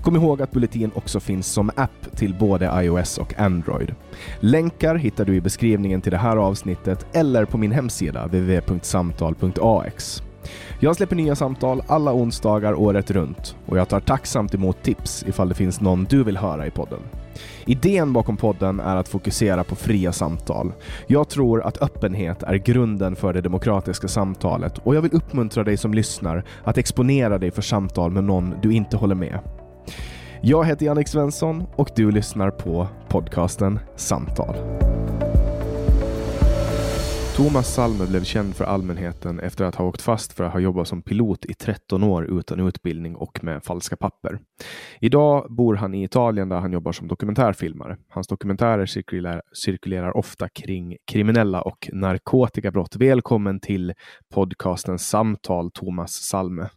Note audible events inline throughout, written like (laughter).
Kom ihåg att Bulletin också finns som app till både iOS och Android. Länkar hittar du i beskrivningen till det här avsnittet eller på min hemsida www.samtal.ax. Jag släpper nya samtal alla onsdagar året runt och jag tar tacksamt emot tips ifall det finns någon du vill höra i podden. Idén bakom podden är att fokusera på fria samtal. Jag tror att öppenhet är grunden för det demokratiska samtalet och jag vill uppmuntra dig som lyssnar att exponera dig för samtal med någon du inte håller med. Jag heter Jannik Svensson och du lyssnar på podcasten Samtal. Thomas Salme blev känd för allmänheten efter att ha åkt fast för att ha jobbat som pilot i 13 år utan utbildning och med falska papper. Idag bor han i Italien där han jobbar som dokumentärfilmare. Hans dokumentärer cirkulerar, cirkulerar ofta kring kriminella och narkotikabrott. Välkommen till podcasten Samtal, Thomas Salme.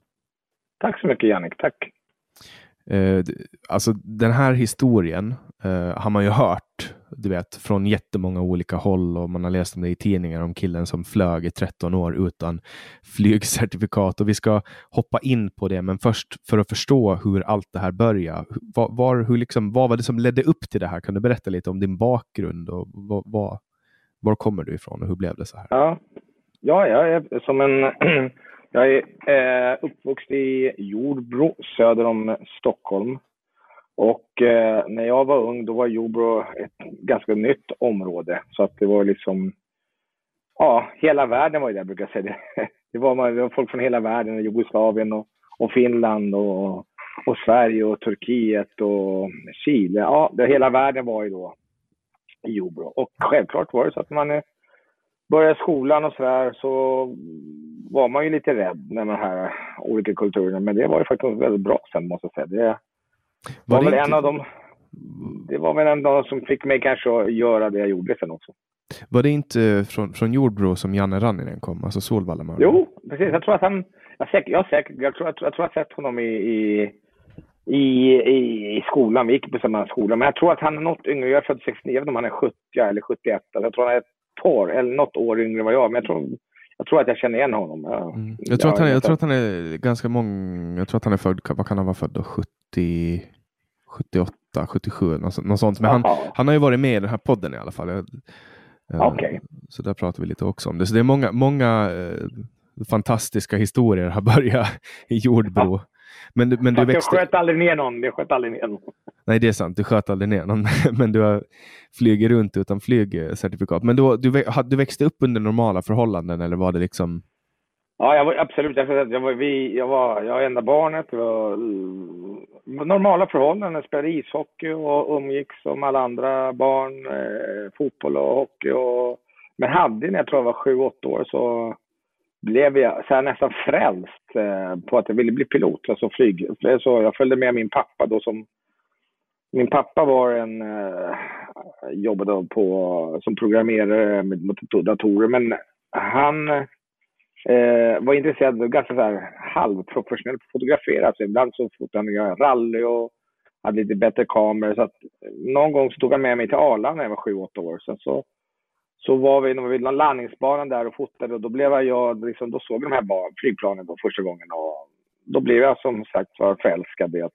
Tack så mycket Jannik, tack. Eh, alltså den här historien eh, har man ju hört, du vet, från jättemånga olika håll och man har läst om det i tidningar om killen som flög i 13 år utan flygcertifikat och vi ska hoppa in på det. Men först för att förstå hur allt det här började. Var, var, hur liksom, vad var det som ledde upp till det här? Kan du berätta lite om din bakgrund och vad, vad, var kommer du ifrån och hur blev det så här? Ja, ja jag är som en (clears throat) Jag är eh, uppvuxen i Jordbro söder om Stockholm. Och eh, när jag var ung då var Jordbro ett ganska nytt område. Så att det var liksom, ja, hela världen var ju där brukar jag säga. Det, (laughs) det, var, det var folk från hela världen, Jugoslavien och, och Finland och, och Sverige och Turkiet och Chile. Ja, det, hela världen var ju då i Jordbro. Och självklart var det så att man eh, började skolan och sådär så var man ju lite rädd med de här olika kulturerna. Men det var ju faktiskt väldigt bra sen måste jag säga. Det var, var det väl inte... en av dem. Det var väl en av dem som fick mig kanske att göra det jag gjorde sen också. Var det inte från, från Jordbro som Janne Ranninen kom, alltså Solvalla? Jo, precis. Jag tror att han, jag, säkert, jag, säkert, jag, tror, jag, tror, jag tror jag sett honom i, i, i, i, skolan. Vi gick på samma skola. Men jag tror att han är något yngre. Jag är född 69, jag vet inte om han är 70 eller 71. Alltså jag tror han är par, eller något år yngre än vad jag Men jag tror jag tror att jag känner igen honom. Jag, mm. jag, tror, att han, jag tror att han är ganska många, jag tror att han är född, vad kan han vara född då? 70, 78, 77, något, något sånt. Men han, han har ju varit med i den här podden i alla fall. Jag, Eh. Okay. Så där pratar vi lite också om det. Så det är många, många eh, fantastiska historier har börjat i Jordbro. Ja. Men, men du växte... Jag sköt aldrig ner någon. Jag sköt aldrig ner någon. Nej, det är sant. Du sköt aldrig ner någon. (laughs) men du har flugit runt utan flygcertifikat. Men du, du, du växte upp under normala förhållanden eller var det liksom? Ja, jag var, absolut. Jag, jag, var, vi, jag, var, jag var enda barnet. Var mm, normala förhållanden. Spelade ishockey och umgicks som alla andra barn. Eh, fotboll och hockey. Och, men hade när jag tror jag var sju, åtta år så blev jag så här, nästan frälst eh, på att jag ville bli pilot, alltså flyg. Så jag följde med min pappa då som... Min pappa var en... Eh, jobbade på, som programmerare med datorer, men han eh, var intresserad av ganska så här halvprofessionellt fotografera. Så ibland så fotade han rally och hade lite bättre kameror. Så att någon gång så tog han med mig till Arlanda när jag var sju, åtta år. Sen så så var vi vid någon landningsbanan där och fotade och då blev jag, liksom, då såg jag de här flygplanen då första gången och då blev jag som sagt var förälskad i att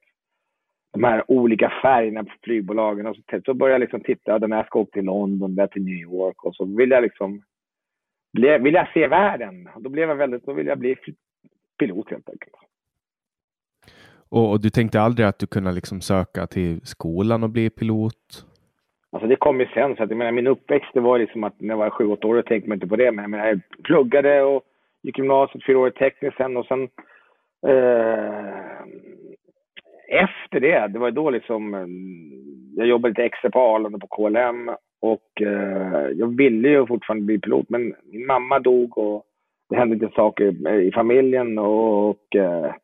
de här olika färgerna på flygbolagen och så, så började jag liksom titta, den här ska åka till London, där till New York och så vill jag liksom, vill jag se världen. Då blev jag väldigt, då vill jag bli pilot helt enkelt. Och, och du tänkte aldrig att du kunde liksom söka till skolan och bli pilot? Alltså det kom ju sen. Så att, jag menar, min uppväxt det var liksom att när jag var sju, åtta år tänkte man inte på det. Men jag, menar, jag pluggade och gick gymnasiet, fyra år tekniskt sen och sen eh, efter det, det var då liksom eh, jag jobbade lite extra på Arlanda på KLM och eh, jag ville ju fortfarande bli pilot men min mamma dog och det hände lite saker i familjen och, och eh,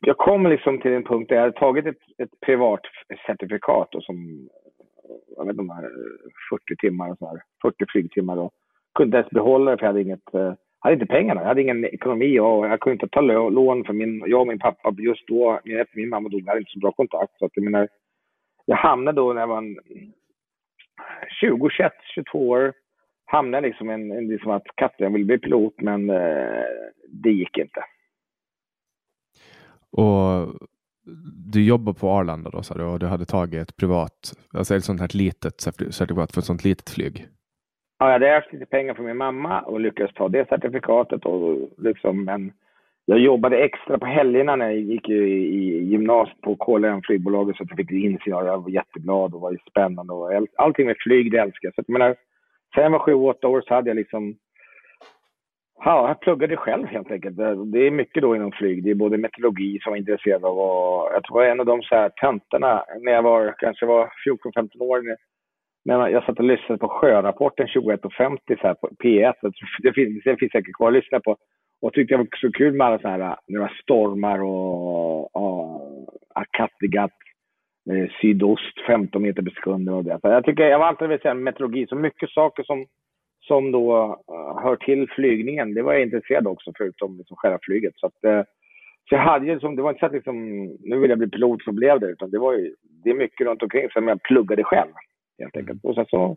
jag kom liksom till en punkt där jag hade tagit ett, ett privat certifikat då, som jag vet inte, 40 eh, timmar, och så här, 40 flygtimmar och kunde inte ens behålla det för jag hade inget, jag hade inte pengarna. Jag hade ingen ekonomi och jag kunde inte ta lån för min, jag och min pappa just då, efter min mamma dog, hade inte så bra kontakt. Så att jag menar, jag hamnade då när jag var 20, 21, 22 år, hamnade liksom en, en liksom att katten, jag ville bli pilot men eh, det gick inte. Och du jobbar på Arlanda då sa du och du hade tagit ett privat, alltså ett sånt här litet certifikat för ett sånt litet flyg? Ja, jag hade haft lite pengar från min mamma och lyckades ta det certifikatet och liksom, men jag jobbade extra på helgerna när jag gick i, gymnasiet på KLM flygbolaget så att jag fick insyn Jag var jätteglad och var spännande och allting med flyg det älskar jag. Så att, jag menar, sen jag var sju, åtta år så hade jag liksom Ja, jag pluggade själv helt enkelt. Det är mycket då inom flyg. Det är både meteorologi som jag är intresserad av och jag tror jag var en av de så här tentorna när jag var, kanske var 14-15 år. När jag satt och lyssnade på sjörapporten 21.50 så här på P1. Det finns, det finns säkert kvar att lyssna på. Och tyckte det var så kul med alla så här, när det var stormar och, och Kattegatt, eh, sydost 15 meter per sekund och det. Så jag tycker, jag var alltid vill säga meteorologi, så mycket saker som som då uh, hör till flygningen. Det var jag intresserad också, förutom liksom själva flyget. Så, att, uh, så jag hade ju liksom, det var inte så att liksom, nu vill jag bli pilot så blev det, utan det var ju, det är mycket runt omkring som jag pluggade själv. Helt enkelt. Och sen så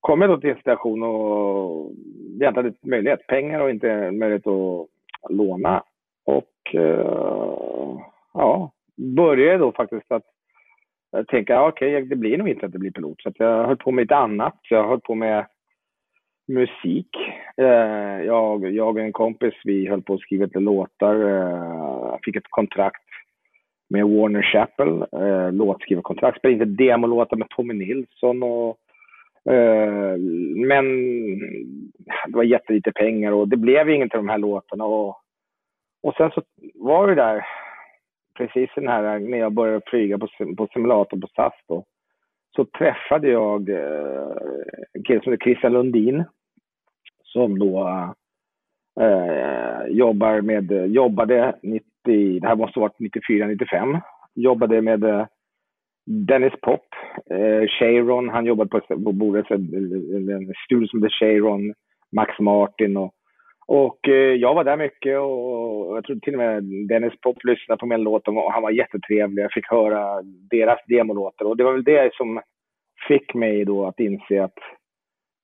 kom jag då till en station och jag inte hade möjlighet, pengar och inte möjlighet att låna. Och uh, ja, började då faktiskt att tänka, okej, okay, det blir nog inte att det blir pilot. Så jag höll på med lite annat. Jag höll på med musik. Eh, jag, jag och en kompis, vi höll på att skriva lite låtar. Jag eh, fick ett kontrakt med Warner Chappell, eh, låtskrivarkontrakt. Spelade inte demolåtar med Tommy Nilsson och eh, men det var jättelite pengar och det blev inget av de här låtarna. Och, och sen så var det där, precis den här när jag började flyga på, på simulator på SAS då, så träffade jag eh, en kille som heter Christian Lundin som då eh, jobbar med, jobbade 90, det här måste ha varit 94, 95, jobbade med eh, Dennis Pop, eh, Cheiron, han jobbade på, på bordet, en studio som hette Cheiron, Max Martin och och eh, jag var där mycket och jag tror till och med Dennis Pop lyssnade på min låt och han var jättetrevlig. Jag fick höra deras demolåtar och det var väl det som fick mig då att inse att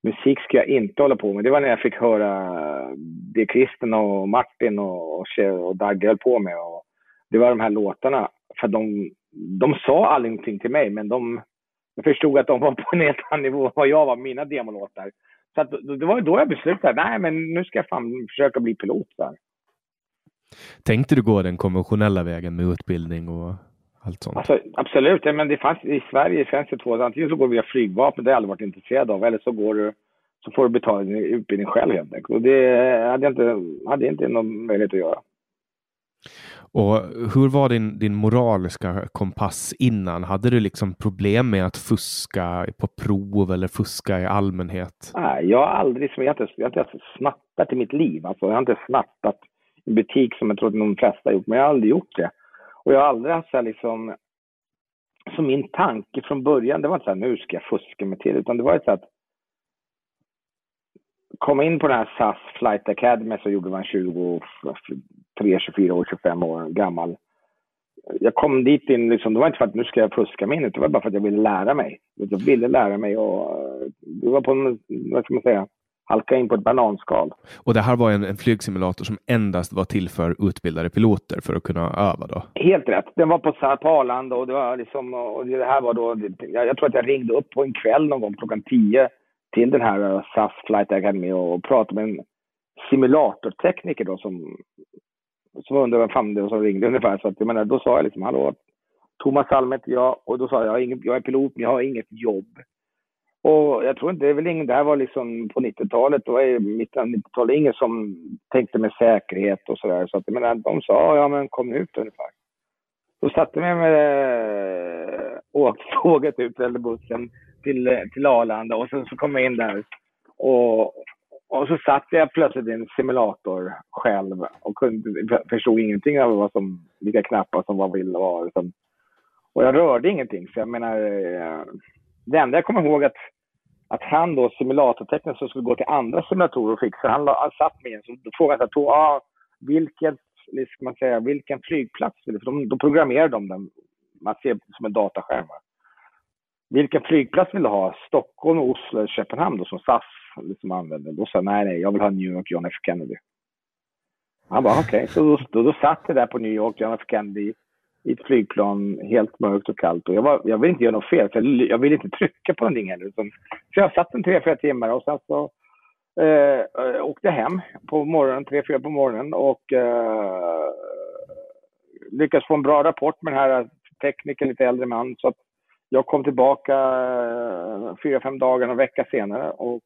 musik ska jag inte hålla på med. Det var när jag fick höra det Kristen och Martin och, och Dagge höll på med. Och det var de här låtarna. För de, de sa aldrig någonting till mig, men de jag förstod att de var på en helt annan nivå än vad jag var, mina demolåtar. Så att, det var då jag beslutade, nej men nu ska jag fan försöka bli pilot. Där. Tänkte du gå den konventionella vägen med utbildning och allt sånt? Alltså, absolut, men det fanns, i Sverige finns det två. Antingen så går du via flygvapnet, det har jag aldrig varit intresserad av, eller så går du så får du betala din utbildning själv helt enkelt. Och det hade jag inte, hade inte någon möjlighet att göra. Och hur var din, din moraliska kompass innan? Hade du liksom problem med att fuska på prov eller fuska i allmänhet? Nej, jag har aldrig, jag har inte, jag har inte snattat i mitt liv. Alltså, jag har inte snattat i butik som jag tror att de flesta har gjort, men jag har aldrig gjort det. Och jag har aldrig haft så här liksom, så min tanke från början, det var inte så här, nu ska jag fuska mig till, utan det var ju så att komma in på den här SAS Flight Academy så gjorde man 23, 24 år, 25 år gammal. Jag kom dit in, liksom, det var inte för att nu ska jag fuska mig in, det var bara för att jag ville lära mig. Jag ville lära mig och det var på en, vad ska man säga, halka in på ett bananskal. Och det här var en, en flygsimulator som endast var till för utbildade piloter för att kunna öva då? Helt rätt. Den var på, på Arlanda och det var liksom, och det här var då, jag, jag tror att jag ringde upp på en kväll någon gång klockan 10 till den här SAS Flight Academy och pratade med en simulatortekniker då som, som undrade vem fan det var som ringde ungefär. Så att, jag menar, då sa jag liksom, hallå, Thomas Alm heter jag och då sa jag, jag är pilot men jag har inget jobb. Och jag tror inte, det är väl ingen, det här var liksom på 90-talet, då är mitten av 90-talet, ingen som tänkte med säkerhet och sådär. Så att jag menar, de sa, ja men kom ut ungefär. Då satte jag mig med, eh, åktåget ut, eller bussen, till, eh, till Arlanda och sen så kom jag in där. Och, och så satt jag plötsligt i en simulator själv och kunde, förstod ingenting av vad som, vilka knappar som var vill och liksom. Och jag rörde ingenting. Så jag menar, eh, det enda jag kommer ihåg att, att han då, simulatorteknikern som skulle gå till andra simulatorer och fixa, han, han satt med en, så frågade jag, ah, vilken, liksom man säga, vilken flygplats vill du? För de, då programmerar de den, man ser som en dataskärm. Vilken flygplats vill du ha? Stockholm, Oslo eller Köpenhamn då, som SAS liksom använder? Då sa jag nej, nej, jag vill ha New York John F Kennedy. Han bara okej, okay. så då, då, då satt jag där på New York John F Kennedy i ett flygplan, helt mörkt och kallt. Och jag, var, jag ville inte göra något fel, för jag, jag ville inte trycka på någonting heller. Utan, så jag satt en tre, fyra timmar och sen så eh, åkte jag hem på morgonen, tre, fyra på morgonen och eh, lyckades få en bra rapport med den här teknikern, lite äldre man. Så att jag kom tillbaka eh, fyra, fem dagar, en vecka senare och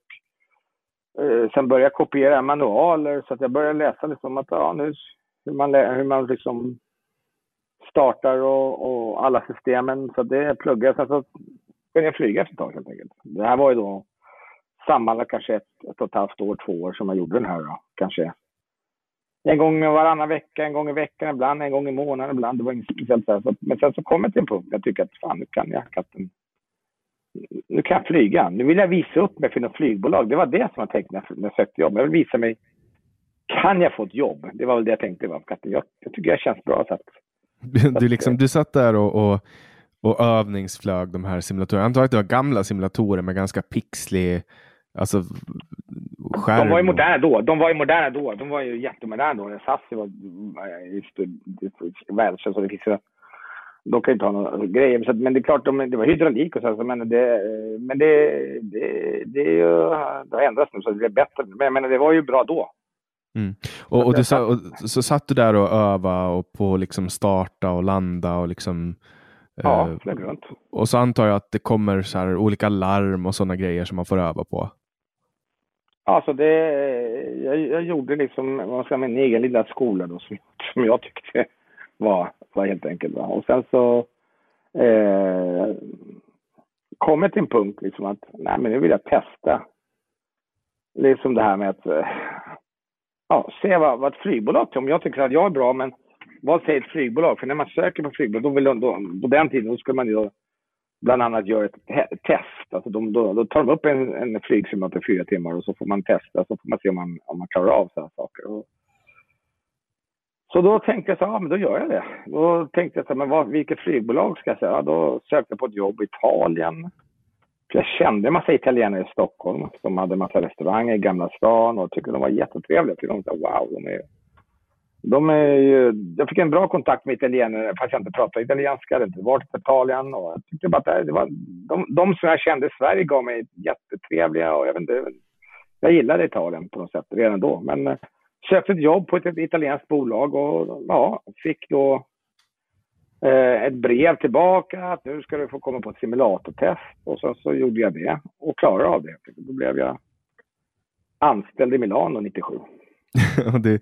eh, sen började jag kopiera manualer så att jag började läsa liksom att, ja, nu, hur man, hur man liksom startar och, och alla systemen. Så det pluggade jag. Sen så började jag flyga efter ett tag helt enkelt. Det här var ju då sammanlagt kanske ett, ett och ett halvt år, två år som jag gjorde den här då. Kanske en gång varannan vecka, en gång i veckan, ibland en gång i månaden, ibland. Det var inget speciellt. Där. Men sen så kom jag till en punkt jag tycker att fan, nu kan jag katten. Nu kan jag flyga. Nu vill jag visa upp mig för något flygbolag. Det var det som jag tänkte när jag sökte jobb. Jag vill visa mig. Kan jag få ett jobb? Det var väl det jag tänkte. Var, katten. Jag, jag tycker jag känns bra. Så att, du, liksom, du satt där och, och, och övningsflög de här simulatorerna. Jag antar att det var gamla simulatorer med ganska pixlig Alltså skärm. De var ju moderna då. De var ju moderna då. De var ju jättemoderna då. SAS var världskänt så det finns ju de kan ju inte ha några grejer. Så, men det är klart, de, det var hydraulik och så. Men det, men det, det, det, är ju, det har ändrats nu så det är bättre. Men, men det var ju bra då. Mm. Och, och, du sa, och, så satt du där och övade och på liksom starta och landa och liksom Ja, eh, flög runt. Och så antar jag att det kommer så här olika larm och sådana grejer som man får öva på. Alltså det, jag, jag gjorde liksom vad ska min egen lilla skola då som, som jag tyckte var, var helt enkelt. Va? Och sen så eh, kom jag till en punkt liksom att nej men nu vill jag testa. Liksom det här med att eh, ja, se vad, vad ett flygbolag tycker. Om jag tycker att jag är bra men vad säger ett flygbolag? För när man söker på flygbolag, då vill de, då, på den tiden då skulle man ju bland annat gör ett test. Alltså de, då, då tar de upp en, en flygsimulator fyra timmar och så får man testa. Så får man se om man, om man klarar av sådana saker. Och, så då tänkte jag så ja men då gör jag det. Då tänkte jag så men vad, vilket flygbolag ska jag säga? Ja, då sökte jag på ett jobb i Italien. För jag kände en massa italienare i Stockholm som hade en massa restauranger i Gamla stan och tyckte de var jättetrevliga. Jag tyckte de var wow, de är de är ju, jag fick en bra kontakt med italienare fast jag inte pratade italienska. Inte varit Italien och jag tyckte bara att det var, de, de som jag kände i Sverige gav mig jättetrevliga och jag vet inte, jag gillade Italien på något sätt redan då. Men eh, sökte ett jobb på ett italienskt bolag och ja, fick då eh, ett brev tillbaka att nu ska du få komma på ett simulatortest. Och sen så gjorde jag det och klarade av det. Då blev jag anställd i Milano 97. (laughs) och, det,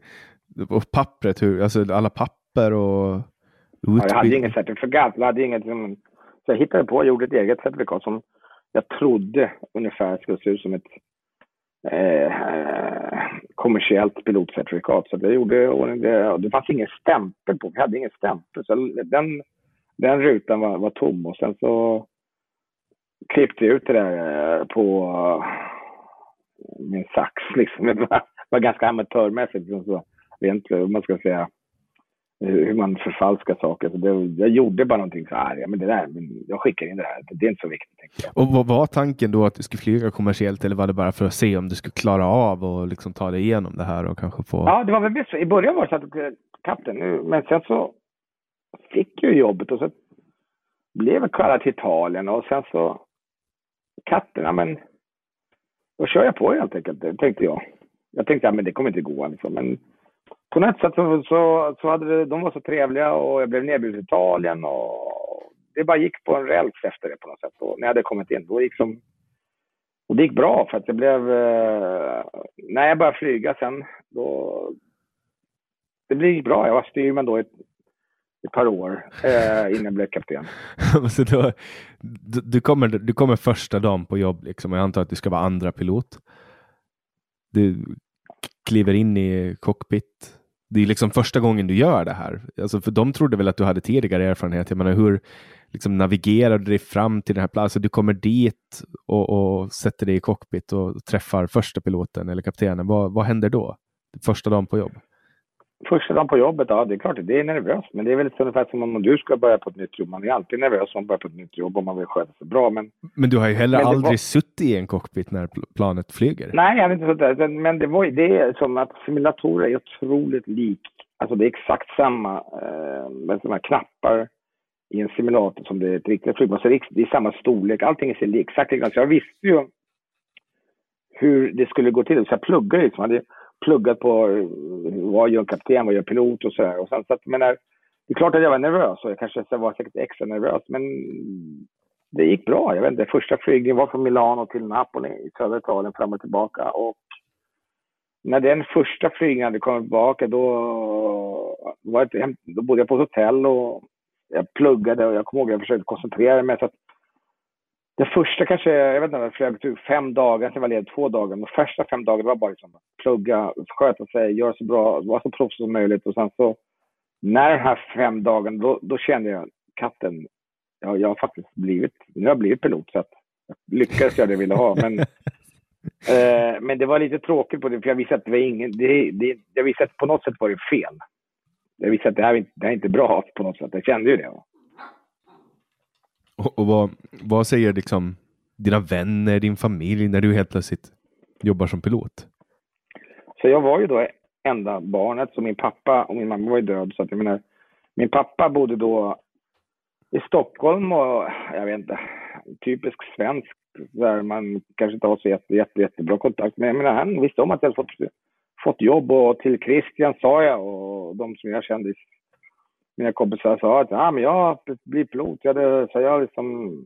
och pappret, hur, alltså alla papper och? Ja, jag hade inget certifikat. Jag, hade inget, så jag hittade på och gjorde ett eget certifikat som jag trodde ungefär skulle se ut som ett eh, kommersiellt pilotcertifikat. Så det gjorde det, det fanns ingen stämpel på. Vi hade ingen stämpel. Så den, den rutan var, var tom och sen så klippte jag ut det där eh, på min sax liksom. (laughs) Det var, var ganska amatörmässigt. Liksom så, rent, man ska säga, hur man förfalskar saker. Så det, jag gjorde bara någonting så här, ja, men det där, jag skickar in det här. Det är inte så viktigt. Och vad var tanken då att du skulle flyga kommersiellt eller var det bara för att se om du skulle klara av och liksom ta dig igenom det här och kanske få? Ja, det var väl bäst. I början var det så att kapten, nu, men sen så fick jag jobbet och så blev jag kallad till Italien och sen så katten, ja men då kör jag på helt enkelt, tänkte jag. Jag tänkte, ja men det kommer inte gå liksom. Men på något sätt så, så, så hade vi, de var så trevliga och jag blev nedbjuden till Italien och det bara gick på en räls efter det på något sätt. Och när jag hade kommit in, då gick som... Och det gick bra för att det blev... Eh, när jag började flyga sen, då... Det blev bra. Jag var styrman då ett, ett par år eh, innan jag blev kapten. (laughs) så då, du, du, kommer, du kommer första dagen på jobb liksom, och jag antar att du ska vara andra pilot. Du kliver in i cockpit det är liksom första gången du gör det här. Alltså för de trodde väl att du hade tidigare erfarenhet. Jag menar, hur liksom navigerar du dig fram till den här platsen? Alltså, du kommer dit och, och sätter dig i cockpit och träffar första piloten eller kaptenen. Vad, vad händer då? Första dagen på jobb? Första dagen på jobbet, ja det är klart det är nervöst. Men det är väl ungefär som om du ska börja på ett nytt jobb. Man är alltid nervös om man börjar på ett nytt jobb om man vill sköta sig bra. Men, men du har ju heller aldrig var... suttit i en cockpit när planet flyger. Nej, jag har inte suttit där. Men det, var, det är som att simulatorer är otroligt lik. Alltså det är exakt samma eh, sådana knappar i en simulator som det är ett riktigt flygplan. Så det är, samma storlek. Allting är exakt likadant. Så jag visste ju hur det skulle gå till. Så jag pluggade liksom pluggat på vad gör kapten, vad gör pilot och sådär. Och sen, så att, menar, det är klart att jag var nervös och jag kanske var säkert extra nervös, men det gick bra. Jag vet inte, första flygningen var från Milano till Napoli i södra Italien fram och tillbaka. Och när den första flygningen hade kommit tillbaka då, var jag, då bodde jag på ett hotell och jag pluggade och jag kommer ihåg att jag försökte koncentrera mig. Så att det första kanske, jag vet inte, flög typ fem dagar, sen var jag ledig två dagar. De första fem dagarna var bara liksom plugga, sköta sig, göra så bra, vara så proffs som möjligt. Och sen så, när den här fem dagarna, då, då kände jag, katten, ja, jag har faktiskt blivit, nu har jag blivit pilot så att jag lyckades göra det jag ville ha. Men, (laughs) eh, men det var lite tråkigt på det, för jag visste att det var ingen, det, det, jag visste att på något sätt var det fel. Jag visste att det här, det här är inte bra på något sätt, jag kände ju det. Och, och vad, vad säger liksom dina vänner, din familj när du helt plötsligt jobbar som pilot? Så jag var ju då enda barnet, så min pappa och min mamma var ju död. Så att jag menar, min pappa bodde då i Stockholm och jag vet inte, typisk svensk där man kanske inte har så jätte, jätte, jättebra kontakt. Men jag menar, han visste om att jag hade fått, fått jobb och till Christian sa jag och de som jag kände mina kompisar sa att ah, men jag blir pilot. Jag, hade, så jag, liksom,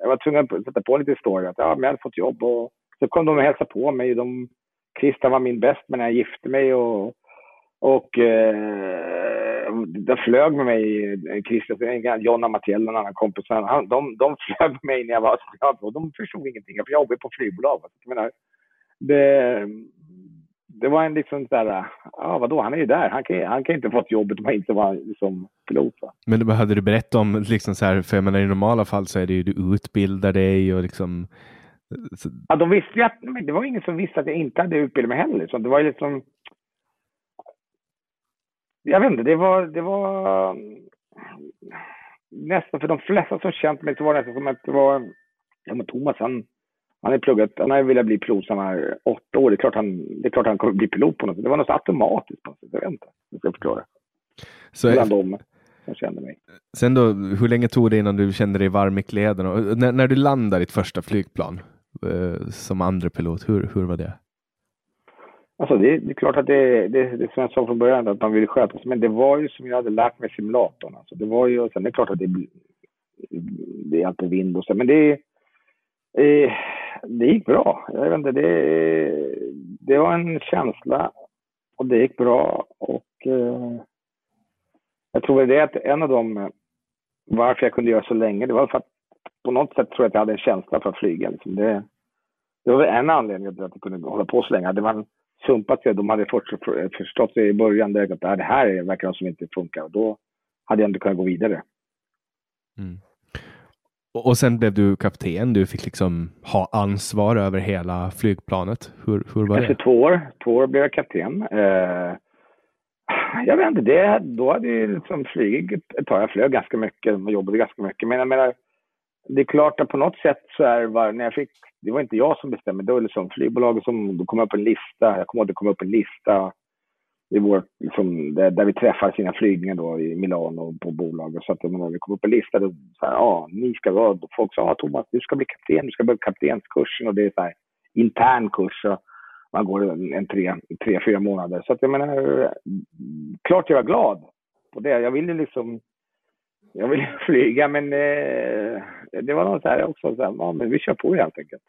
jag var tvungen att sätta på lite story. Att, ja, men jag hade fått jobb och så kom de och hälsade på mig. De, Christian var min bäst när jag gifte mig och, och eh, de flög med mig, Christian, Jonna Matiell, en annan kompis, han, de, de flög med mig när jag var och (laughs) de förstod ingenting. Jag jobbade på flygbolag. Alltså, jag menar, det, det var en liksom sådär, ja vadå, han är ju där. Han kan, han kan inte fått jobbet om han inte var liksom pilot. Va? Men vad hade du berättat om, liksom så här, för jag menar i normala fall så är det ju du utbildar dig och liksom. Så... Ja, de visste ju att, men det var ingen som visste att jag inte hade utbildat mig heller. Så det var ju liksom. Jag vet inte, det var, det var nästan för de flesta som känt mig så var det nästan som att det var, ja men Thomas han han har pluggat, han har velat bli pilot sedan han var åtta år. Det är klart han, det är klart han kommer bli pilot på något sätt. Det var något automatiskt på något sätt. Jag vet inte hur jag ska förklara. Så Bland dem. jag kände mig. Sen då, hur länge tog det innan du kände dig varm i kläderna? När, när du landade ditt första flygplan eh, som andra pilot, hur, hur var det? Alltså det, det är klart att det, det, det som jag sa från början, att man vill sköta sig. Men det var ju som jag hade lärt mig simulatorn. Alltså det var ju, sen det är klart att det, det är alltid vind och så. Men det, eh, det gick bra. Jag vet inte, det, det var en känsla och det gick bra. Och eh, jag tror det är att en av de, eh, varför jag kunde göra så länge, det var för att på något sätt tror jag att jag hade en känsla för att flyga. Liksom det, det var väl en anledning till att jag kunde hålla på så länge. Hade man sumpat sig. De hade förstått sig i början direkt att äh, det här verkar som inte funkar. Och då hade jag inte kunnat gå vidare. Mm. Och sen blev du kapten. Du fick liksom ha ansvar över hela flygplanet. Hur, hur var Efter det? två år, två år blev jag kapten. Eh, jag vet inte, det, då hade jag liksom flugit ett tag. Jag flög ganska mycket och jobbade ganska mycket. Men jag menar, det är klart att på något sätt så är det, när jag fick, det var inte jag som bestämde, det var liksom flygbolaget som, då kom upp en lista, jag kommer ihåg att det kom upp en lista i vår, liksom, där, där vi träffar sina flygningar då i Milano på bolaget. Så att när vi kom upp en lista, där, så här, ja, ni ska vara, folk sa, ja, Thomas, du ska bli kapten, du ska börja kaptenskursen och det är så här intern kurs. Och man går en, en tre, tre, fyra månader. Så att jag menar, klart jag var glad på det. Jag ville liksom jag ville (laughs) flyga men eh, det var något så här också, så här, ja, men vi kör på helt enkelt.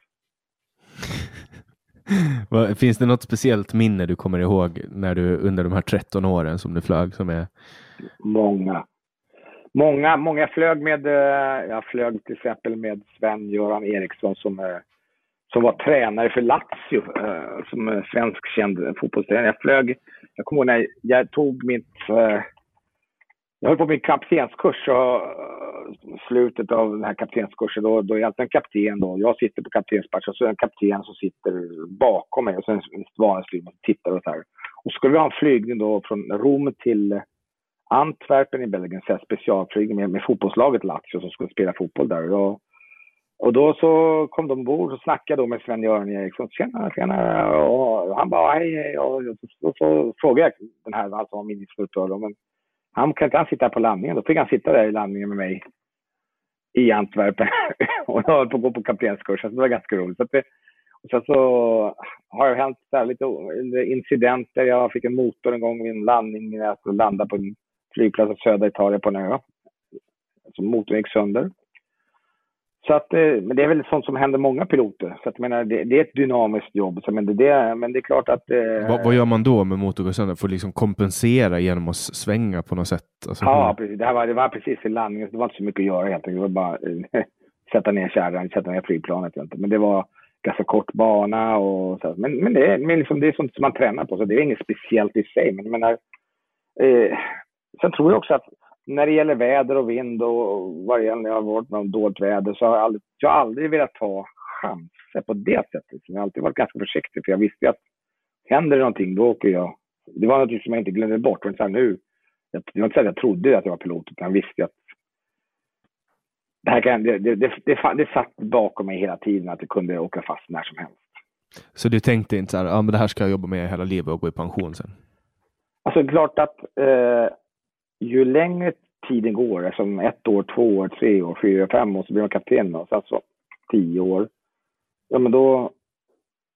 Finns det något speciellt minne du kommer ihåg när du under de här 13 åren som du flög som är? Många. Många, många flög med, eh, jag flög till exempel med Sven-Göran Eriksson som, eh, som var tränare för Lazio, eh, som som svensk känd fotbollstränare. Jag flög, jag kommer ihåg när jag tog mitt jag höll på min kaptenskurs och slutet av den här kaptenskursen då, då är jag en kapten då. Jag sitter på kaptensplatsen och så är det en kapten som sitter bakom mig och sen en vanlig flygman tittar och så här. Och så skulle vi ha en flygning då från Rom till Antwerpen i Belgien, så specialflygning med, med fotbollslaget Lazio som skulle spela fotboll där. Och, och då så kom de ombord och snackade då med Sven-Göran Eriksson. Tjena, tjena. Och han bara hej, hej. Och så, så, så frågade jag den här, alltså min instruktör, då, men han kan inte han sitta på landningen. Då fick han sitta där i landningen med mig i Antwerpen (laughs) och jag höll på att gå på kaptenskursen. Så det var ganska roligt. Så det, och sen så har det hänt så lite incidenter. Jag fick en motor en gång vid en landning när jag skulle landa på en flygplats i södra Italien på en ö. Så motorn gick sönder. Så att, eh, men det är väl sånt som händer många piloter. Så att, menar, det, det är ett dynamiskt jobb. Så, men, det, det, men det är klart att... Eh, vad, vad, gör man då med motorn Får liksom kompensera genom att svänga på något sätt? Alltså, ja, precis. Det, här var, det var precis i landningen. Det var inte så mycket att göra helt enkelt. Det var bara eh, (laughs) sätta ner kärran, sätta ner flygplanet. Men det var ganska kort bana och så. Men, men, det, men liksom, det är sånt som man tränar på. Så det är inget speciellt i sig. Men jag menar, eh, sen tror jag också att när det gäller väder och vind och vad det gäller, jag har varit med om dåligt väder så har jag aldrig, jag har aldrig velat ta chanser på det sättet. Jag har alltid varit ganska försiktig för jag visste att händer det någonting då åker jag. Det var något som jag inte glömde bort. Det var inte, nu, det var inte så att jag trodde att jag var pilot utan jag visste att det, här kan, det, det, det, det, det satt bakom mig hela tiden att det kunde åka fast när som helst. Så du tänkte inte så här, ja men det här ska jag jobba med hela livet och gå i pension sen? Alltså klart att eh, ju längre tiden går, alltså ett år, två år, tre år, fyra, fem år, så blir man kapten och sen så alltså tio år. Ja, men då,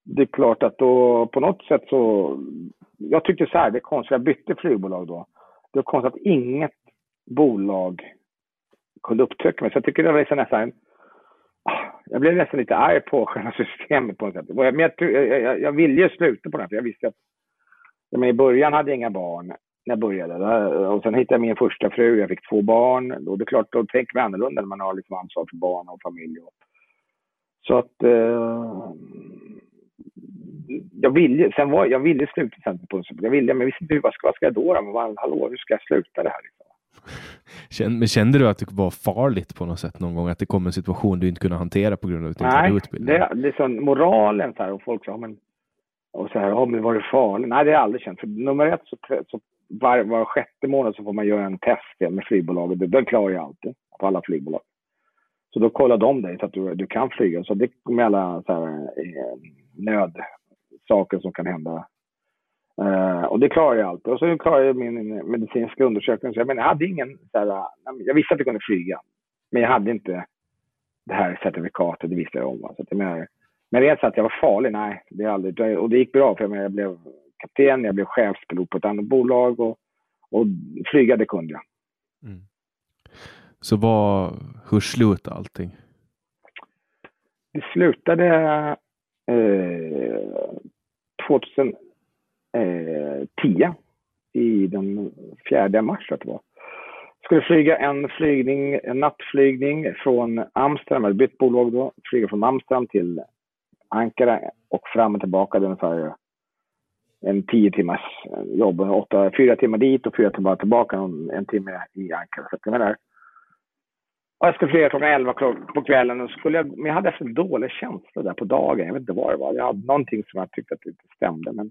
det är klart att då på något sätt så, jag tyckte så här, det är konstigt, jag bytte flygbolag då. Det var konstigt att inget bolag kunde upptäcka mig. Så jag tycker det var liksom nästan, ah, jag blev nästan lite arg på själva (laughs) systemet på något sätt. Men jag, jag, jag, jag ville ju sluta på det här, för jag visste att men I början hade jag inga barn när jag började. Och sen hittade jag min första fru, jag fick två barn. Och det är klart, då tänker man annorlunda när man har liksom ansvar för barn och familj. Så att... Eh, jag ville, sen var, jag ville sluta på Jag ville, men jag visste inte vad ska, vad ska jag då? då? Men, hallå, hur ska jag sluta det här? Liksom? Men kände du att det var farligt på något sätt någon gång? Att det kom en situation du inte kunde hantera på grund av hade utbildning? Nej, det sån moralen så här, och folk sa, men och så här, ja men var det farligt? Nej, det har jag aldrig känt. För nummer ett så, så var, var sjätte månad så får man göra en test med flygbolaget. Den klarar jag alltid på alla flygbolag. Så då kollar de dig så att du, du kan flyga. Så det med alla så här, eh, nödsaker som kan hända. Uh, och det klarar jag alltid. Och så klarar jag min medicinska undersökning. Så jag, men jag hade ingen, så här, jag visste att jag kunde flyga. Men jag hade inte det här certifikatet, det visste jag om. Så att jag menar, men rent så att jag var farlig, nej. Det är aldrig, och det gick bra för jag blev kapten, jag blev chefspilot på ett annat bolag och, och flyga det kunde jag. Mm. Så vad, hur slutade allting? Det slutade eh, 2010 i den 4 mars, att det var. Skulle flyga en flygning, en nattflygning från Amsterdam, hade bytt bolag då, flyga från Amsterdam till Ankara och fram och tillbaka. Det ungefär en tio timmars eh, jobb. Åtta, fyra timmar dit och fyra timmar tillbaka. En, en timme i Ankara. Så jag, jag skulle flyga klockan elva på kvällen. Och skulle jag, men jag hade en dålig känsla där på dagen. Jag vet inte vad det var. Jag hade någonting som jag tyckte att det inte stämde. Men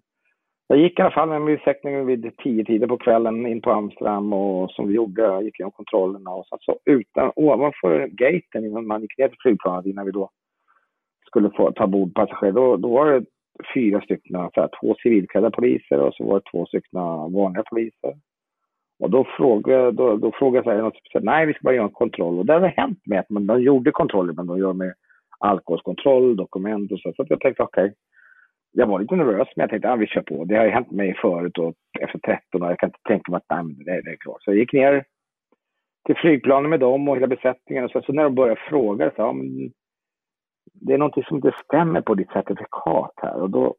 jag gick i alla fall med min vid tio tider på kvällen in på Amsterdam och som vi gjorde, jag gick igenom kontrollerna och så, så utan, ovanför gaten innan man gick ner till flygplanet innan vi då skulle få ta bord passagerare, då, då var det fyra stycken, två civilklädda poliser och så var det två stycken vanliga poliser. Och då frågade, då, då frågade jag något speciellt. Nej, vi ska bara göra en kontroll. Och det har hänt med att man, de gjorde kontroller, men de gör med alkoholkontroll, dokument och så. Så jag tänkte okej. Okay. Jag var lite nervös, men jag tänkte att ah, vi kör på. Det har ju hänt mig förut och efter 13 år. Jag kan inte tänka mig att nej, det, det är klart. Så jag gick ner till flygplanen med dem och hela besättningen. Och så, så när de började fråga så ja, men det är någonting som inte stämmer på ditt certifikat här. Och då,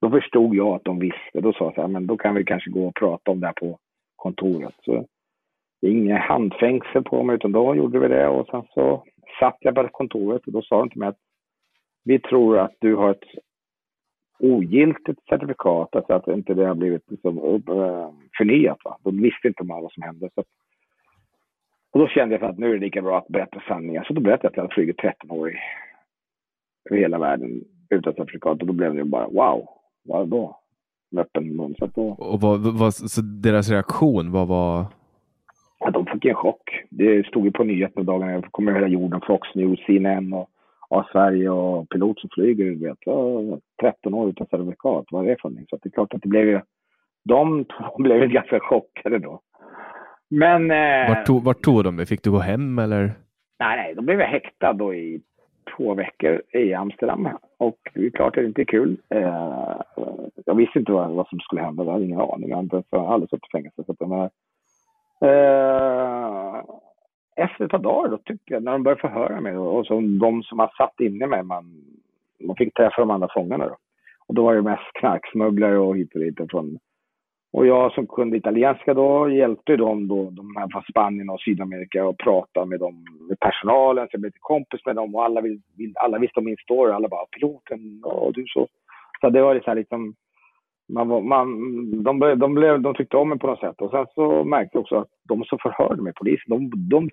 då förstod jag att de visste. Då sa jag så här, men då kan vi kanske gå och prata om det här på kontoret. Så det är inget handfängsel på mig, utan då gjorde vi det. Och sen så satt jag på kontoret och då sa de till mig att vi tror att du har ett ogiltigt certifikat, alltså att inte det har blivit liksom, eh, förnyat. Va? De visste inte om vad som hände. Så och då kände jag att nu är det lika bra att berätta sanningen. Så då berättade jag att jag hade flugit 13 år i, över hela världen utan certifikat. Och då blev det bara wow, vad då? Med öppen mun. Så, då... och vad, vad, så deras reaktion, vad var? Ja, de fick en chock. Det stod ju på nyheterna dagarna. Jag kommer hela jorden, Fox News, CNN och ja, Sverige och pilot som flyger. Du vet, 13 år utan certifikat, vad är det för någonting? Så det är klart att det blev ju... De (laughs) blev ju ganska chockade då. Men... Eh, vart, tog, vart tog de dig? Fick du gå hem eller? Nej, nej, då blev jag häktad då i två veckor i Amsterdam. Och det är klart att det inte är kul. Eh, jag visste inte vad, vad som skulle hända. Jag hade ingen aning. Jag hade inte aldrig suttit i fängelse. Så att, men, eh, efter ett par dagar då tyckte jag, när de började förhöra mig och så de som har satt inne mig, man, man fick träffa de andra fångarna då. Och då var det mest knarksmugglare och hit och dit från och jag som kunde italienska då hjälpte dem då, de här från Spanien och Sydamerika och prata med dem, med personalen, så jag blev kompis med dem och alla, vill, alla visste om min story. Alla bara piloten, och du så. Så det var liksom, liksom, man, man, de, de, blev, de tyckte om mig på något sätt. Och sen så märkte jag också att de som förhörde mig, polisen, de, de,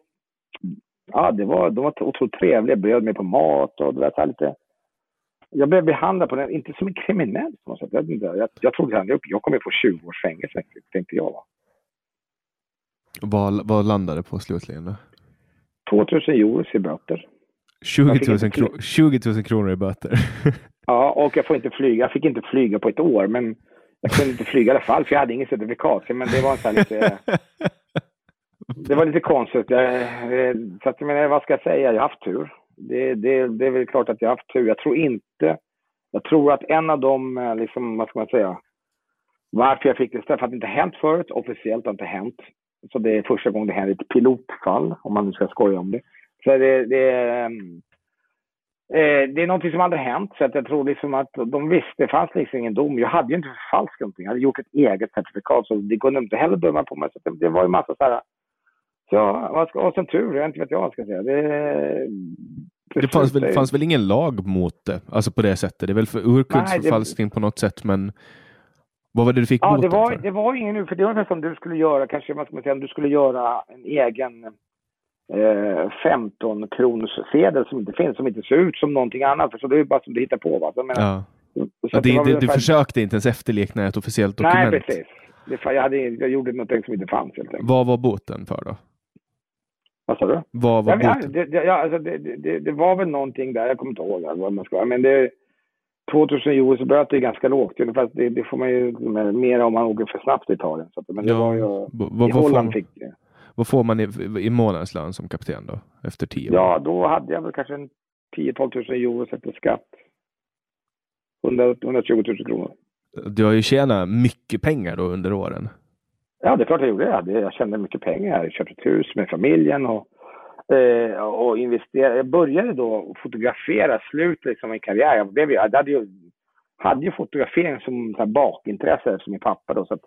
ja, det var, de var otroligt trevliga, bjöd mig på mat och det var så här lite jag blev behandlad på den, inte som en kriminell på något sätt. Jag, jag, jag trodde att jag kommer få 20 års fängelse, tänkte jag. Va? Vad, vad landade på slutligen då? 2000 euro i böter. 20 000, kro 20 000 kronor i böter? (laughs) ja, och jag får inte flyga. Jag fick inte flyga på ett år, men jag kunde inte flyga i alla fall, för jag hade inget certifikat. Men det var så lite... (laughs) det var lite konstigt. Jag, eh, så att, men, vad ska jag säga? Jag har haft tur det, det, det är väl klart att jag har haft tur. Jag tror inte... Jag tror att en av de, eh, liksom, vad ska man säga, varför jag fick det straff, att det inte hänt förut. Officiellt har det inte hänt. Så det är första gången det händer ett pilotfall, om man nu ska skoja om det. Så det, det, eh, eh det är någonting som aldrig hänt. Så att jag tror liksom att de visste, det fanns liksom ingen dom. Jag hade ju inte förfalskat någonting. Jag hade gjort ett eget certifikat, så det kunde inte heller döma på mig. Så det, det var ju massa så här så vad ska, och som tur är, inte vet jag vad jag ska säga. Det, det, fanns, väl, fanns väl ingen lag mot det, alltså på det sättet? Det är väl för urkundsförfalskning på något sätt, men vad var det du fick ja, det var, för? det var ingen nu, för det var ungefär som du skulle göra, kanske man ska säga, om du skulle göra en egen eh, 15 kronors sedel som inte finns, som inte ser ut som någonting annat. För så det är bara som du hittar på. Va? Så, menar, ja. ja, det, det, du försökte inte ens efterlikna ett officiellt dokument? Nej, precis. Det, jag, hade, jag gjorde något som inte fanns helt enkelt. Vad var boten för då? Vad sa du? Vad var ja, det, det, ja, alltså det, det, det, var väl någonting där, jag kommer inte ihåg vad man ska men det, 2000 euro så böter är ganska lågt. Ungefär, det, det får man ju mer om man åker för snabbt i Italien. Så, men det Ja, var ju, vad- I vad får Holland fick det. Vad får man i, i månadslön som kapten då? Efter tio år? Ja, då hade jag väl kanske en 10-12 000 euro efter skatt. 100, 120 000 kronor. Du har ju tjänat mycket pengar då under åren. Ja, det är klart jag gjorde. det. Jag tjänade mycket pengar. Jag köpte ett hus med familjen och, eh, och investerade. Jag började då fotografera slutet liksom, min karriär. Jag, blev, jag hade ju, hade ju fotografering som så här, bakintresse eftersom min pappa. Då, så att,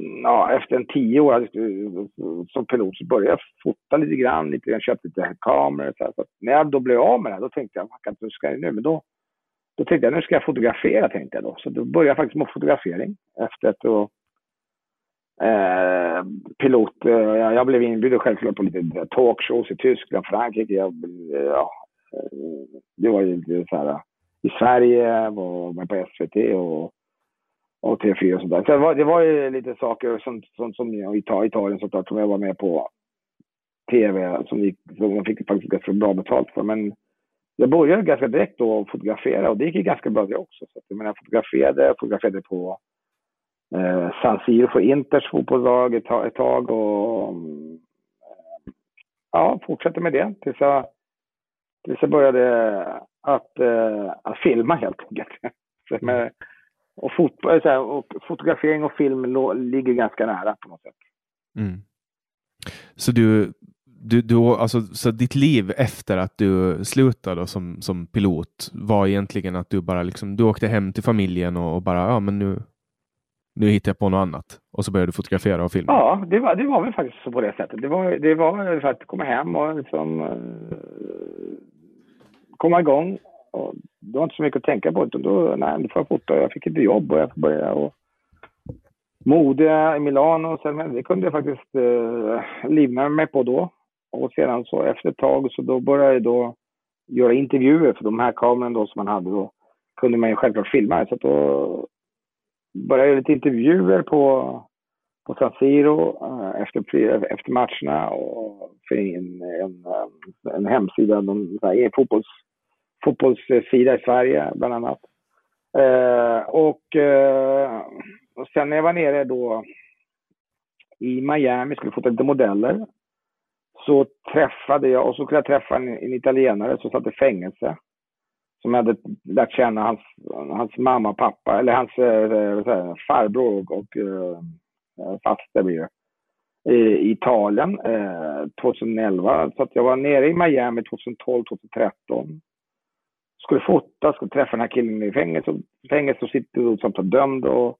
mm, ja, efter en tio år eh, som pilot så började jag fota lite grann. Lite, jag köpte lite kameror. Så här, så att, när jag då blev av med det här, då tänkte jag, "Fan, nu ska jag nu? Men då, då tänkte jag, nu ska jag fotografera, tänkte jag då. Så då började jag faktiskt med fotografering efter att eh, pilot. Eh, jag, jag blev inbjuden självklart på lite eh, talkshows i Tyskland, Frankrike. Jag, eh, ja, det var ju lite så här, i Sverige, var med på SVT och, och TV4 och sådär. Så det var, det var ju lite saker som, som, som jag, Italien såklart, som jag var med på TV, som, gick, som jag fick faktiskt ganska bra betalt för. Men jag började ganska direkt då att fotografera och det gick ju ganska bra det också. Så att, jag menar, jag fotograferade, fotograferade på eh, San Siro för Inters fotbollslag ett, tag- ett tag och mm, eh, ja, fortsatte med det tills jag, tills jag började att, eh, att filma helt enkelt. (laughs) Med, och, fot, eh, så här, och fotografering och film ligger ganska nära på något sätt. Mm. Så du, du, du, alltså, så ditt liv efter att du slutade som, som pilot var egentligen att du bara liksom, du åkte hem till familjen och, och bara, ja men nu, nu hittar jag på något annat. Och så började du fotografera och filma. Ja, det var, det var väl faktiskt så på det sättet. Det var, det var för att komma hem och liksom eh, komma igång. Och det var inte så mycket att tänka på. Utan då, nej, då får jag fota. Jag fick ett jobb och jag började. börja och mode i Milano. Sen, det kunde jag faktiskt eh, livnära mig på då. Och sedan så efter ett tag så då började jag då göra intervjuer för de här kamerorna då som man hade då kunde man ju självklart filma. Så att då började göra lite intervjuer på på San Siro eh, efter, efter matcherna och för en, en, en hemsida, en, en fotbolls, fotbollssida i Sverige bland annat. Eh, och, eh, och sen när jag var nere då i Miami, skulle fota lite modeller, så träffade jag, och så kunde jag träffa en, en italienare som satt i fängelse. Som jag hade lärt känna hans, hans mamma och pappa, eller hans eh, farbror och, och eh, eh, faster blir det, i Italien eh, 2011. Så att jag var nere i Miami 2012, 2013. Skulle fota, skulle träffa den här killen i fängelse, fängelse och sitter som dömd. Och,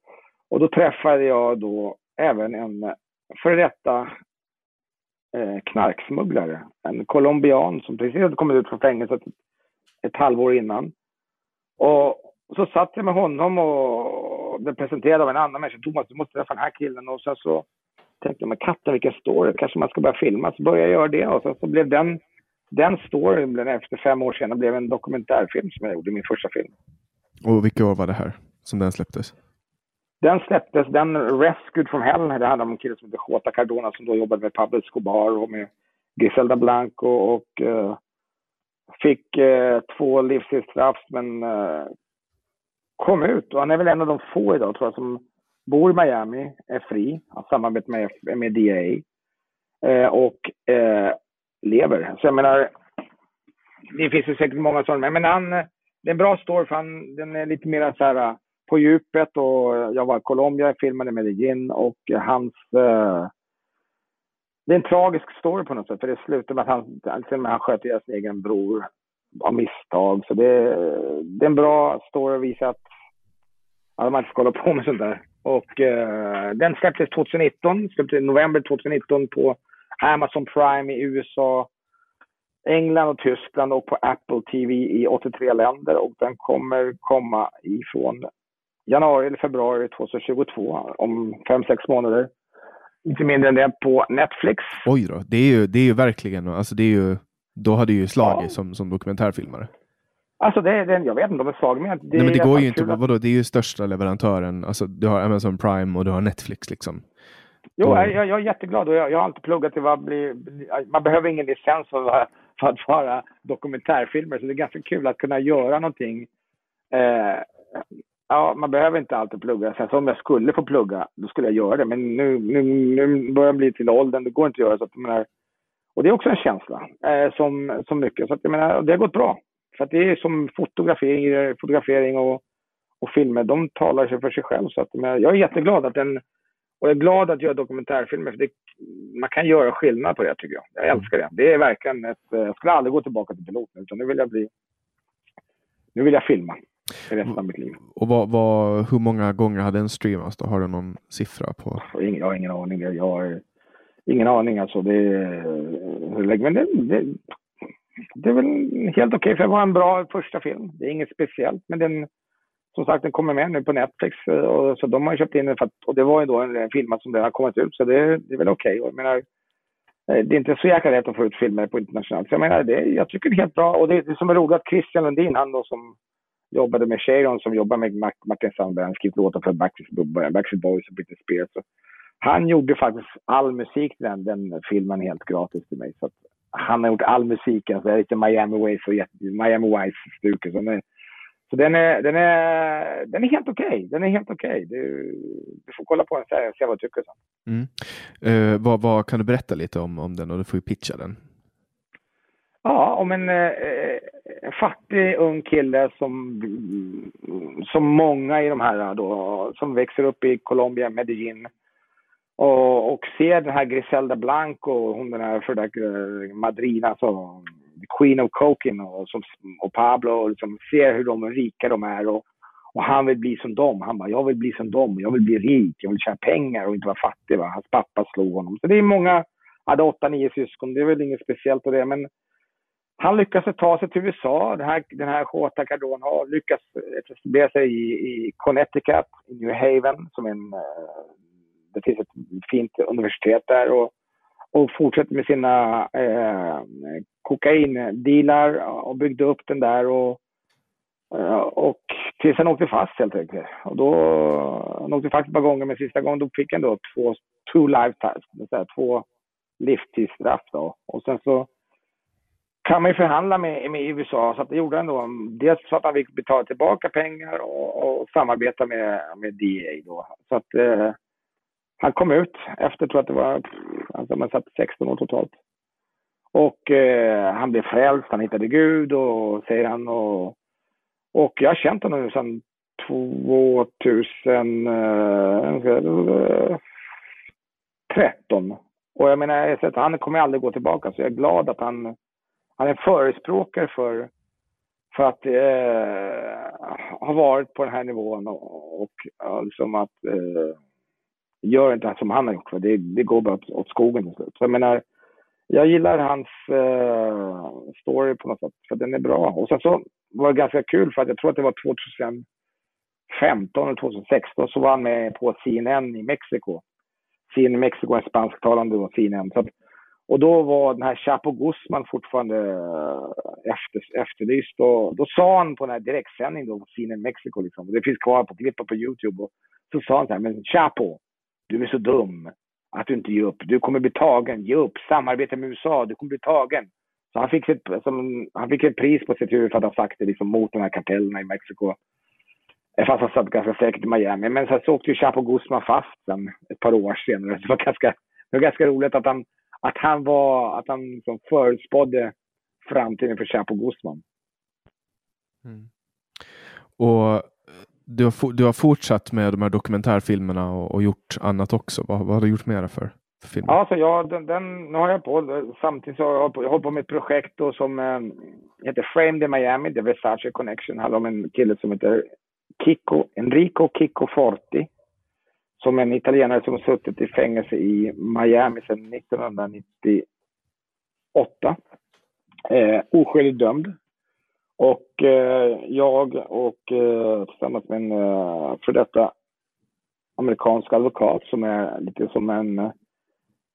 och då träffade jag då även en före detta eh, knarksmugglare. En colombian som precis hade kommit ut från fängelset halvår innan. Och så satt jag med honom och blev presenterad av en annan människa. Thomas, du måste träffa den här killen. Och sen så tänkte jag, men katten vilken story, kanske man ska börja filma. Så började jag göra det och sen så blev den, den storyn, efter fem år sedan, blev en dokumentärfilm som jag gjorde, min första film. Och vilka år var det här som den släpptes? Den släpptes, den Rescued from Hell, det handlar om en kille som heter Jota Cardona som då jobbade med Pablo Escobar och med Griselda Blanco och eh, fick eh, två livstidsstraff men eh, kom ut. Och han är väl en av de få idag tror jag som bor i Miami, är fri, har samarbete med, med DA eh, och eh, lever. Så jag menar, det finns ju säkert många sådana, men han, det är en bra story för han, den är lite mer så här eh, på djupet. Och jag var i Colombia, jag filmade Medellin och hans eh, det är en tragisk story på något sätt, för det slutar med att han, till och med han sköt ihjäl sin egen bror av misstag. Så det, det är en bra story att visa att ja, man inte ska hålla på med sånt där. Och eh, den släpptes 2019, släpptes i november 2019 på Amazon Prime i USA, England och Tyskland och på Apple TV i 83 länder. Och den kommer komma ifrån januari eller februari 2022, om fem sex månader. Inte mindre än det på Netflix. Oj då, det är ju, det är ju verkligen, alltså det är ju, då hade ju slagit Ja. som, som dokumentärfilmare. Alltså det den, jag vet inte om de är svaga, men det, Nej men det går ju inte, att- vadå, det är ju största leverantören, alltså du har Amazon Prime och du har Netflix liksom. Jo, Och- jag, jag jag är jätteglad och jag, jag har alltid pluggat till vad bli, bli, man behöver ingen licens för, för att vara dokumentärfilmer så det är ganska kul att kunna göra någonting Eh, ja, man behöver inte alltid plugga. Sen så om jag skulle få plugga, då skulle jag göra det. Men nu, nu, nu börjar jag bli till åldern, det går inte att göra. Så att, menar, och det är också en känsla, eh, som, som mycket. Så att, jag menar, det har gått bra. För att det är som fotografering, fotografering och, och filmer, de talar sig för sig själv. Så att, jag är jätteglad att den, och jag är glad att göra dokumentärfilmer, för det, man kan göra skillnad på det tycker jag. Jag älskar det. Det är verkligen ett, eh, jag skulle aldrig gå tillbaka till piloten, utan nu vill jag bli, nu vill jag filma i resten av mitt liv. Och vad, vad, hur många gånger hade den streamats då? Har du någon siffra på? Jag har ingen aning. Jag har ingen aning alltså. Det, men det, det, det är väl helt okej, okay, för det var en bra första film. Det är inget speciellt, men den, som sagt, den kommer med nu på Netflix. Och, så de har köpt in den, för att, och det var ju då en, film som den har kommit ut, så det, det är väl okej. Okay. Jag menar, eh, det är inte så jäkla lätt att få ut filmer på internationellt. Så jag menar, det, jag tycker det är helt bra. Och det, det som är roligt att Christian Lundin, han då som jobbade med Sharon, som jobbar med Martin Sandberg, han skrivit låtar för Backstreet Boys och Britney Spears. Han gjorde faktiskt all musik till den, den filmen helt gratis till mig. Så han har gjort all musik, alltså lite Miami Waves och Miami Vice-stuket. Så, så den är, den är, den är helt okej. Okay. Den är helt okej. Okay. Du, du, får kolla på den och se vad du tycker. Mm. Eh, vad, vad, kan du berätta lite om, om den och du får ju pitcha den. Ja, om en eh, eh, fattig ung kille som, som många i de här då, som växer upp i Colombia, Medellin och, och ser den här Griselda Blanco, hon den här förra eh, Madrina, alltså Queen of Coking och, som, och Pablo, och liksom ser hur de rika de är och, och han vill bli som dem. Han bara, jag vill bli som dem, jag vill bli rik, jag vill tjäna pengar och inte vara fattig. Va? Hans pappa slog honom. Så det är många, hade åtta, nio syskon, det är väl inget speciellt av det, men han lyckas ta sig till USA. Den här, den här Jota Cardone har lyckats eh, etablera sig i, i Connecticut, i New Haven, som en eh, det finns ett fint universitet där och, och fortsätter med sina eh, kokaindealar och byggde upp den där och, eh, och tills han åkte fast helt enkelt. Och då, han åkte fast ett par gånger men sista gången då fick han då två, two lifetimes, två livstidsstraff då. Och sen så kan man ju förhandla med, med USA. Så att det gjorde han då. Dels så att han fick betala tillbaka pengar och, och samarbeta med, med DA då. Så att eh, han kom ut efter, tror jag att det var, alltså man satt 16 år totalt. Och eh, han blev frälst, han hittade Gud och säger han. Och, och jag har känt honom sedan 2013. Eh, och jag menar, jag att han kommer aldrig gå tillbaka. Så jag är glad att han, han är förespråkare för, för att eh, ha varit på den här nivån och, och liksom att eh, gör inte som han har gjort, för det, det går bara åt skogen till slut. Så jag menar, jag gillar hans eh, story på något sätt, för den är bra. Och sen så var det ganska kul, för att jag tror att det var 2015 eller 2016, så var han med på CNN i Mexiko. CNN i Mexiko är spansktalande då, CNN. Så att, och då var den här Chapo Guzman fortfarande eh, efter, efterlyst. Och då sa han på den här direktsändningen då, CNN Mexico, liksom, det finns kvar på klippet på YouTube, och så sa han så här, men Chapo, du är så dum att du inte ger upp. Du kommer bli tagen. Ge upp. Samarbeta med USA. Du kommer bli tagen. Så han fick, ett, som, han fick ett pris på sitt huvud för att ha sagt det liksom, mot de här kartellerna i Mexiko. Fast han satt ganska säkert i Miami. Men sen så åkte ju Chapo Guzman fast sen, ett par år senare. Så det var ganska, det var ganska roligt att han, att han, var, att han liksom förutspådde framtiden för Chapo Guzman. Mm. Och du har, du har fortsatt med de här dokumentärfilmerna och, och gjort annat också. Vad, vad har du gjort mera för, för filmer? Ja, alltså jag, den, den, har jag på. Samtidigt så har jag, på, jag hållit på med ett projekt då som eh, heter Framed in Miami, The Versace Connection. Det handlar om en kille som heter Kiko, Enrico Kiko Forti. Som en italienare som har suttit i fängelse i Miami sedan 1998. Eh, oskyldigt dömd. Och eh, jag och eh, tillsammans med en eh, för detta amerikansk advokat som är lite som en eh,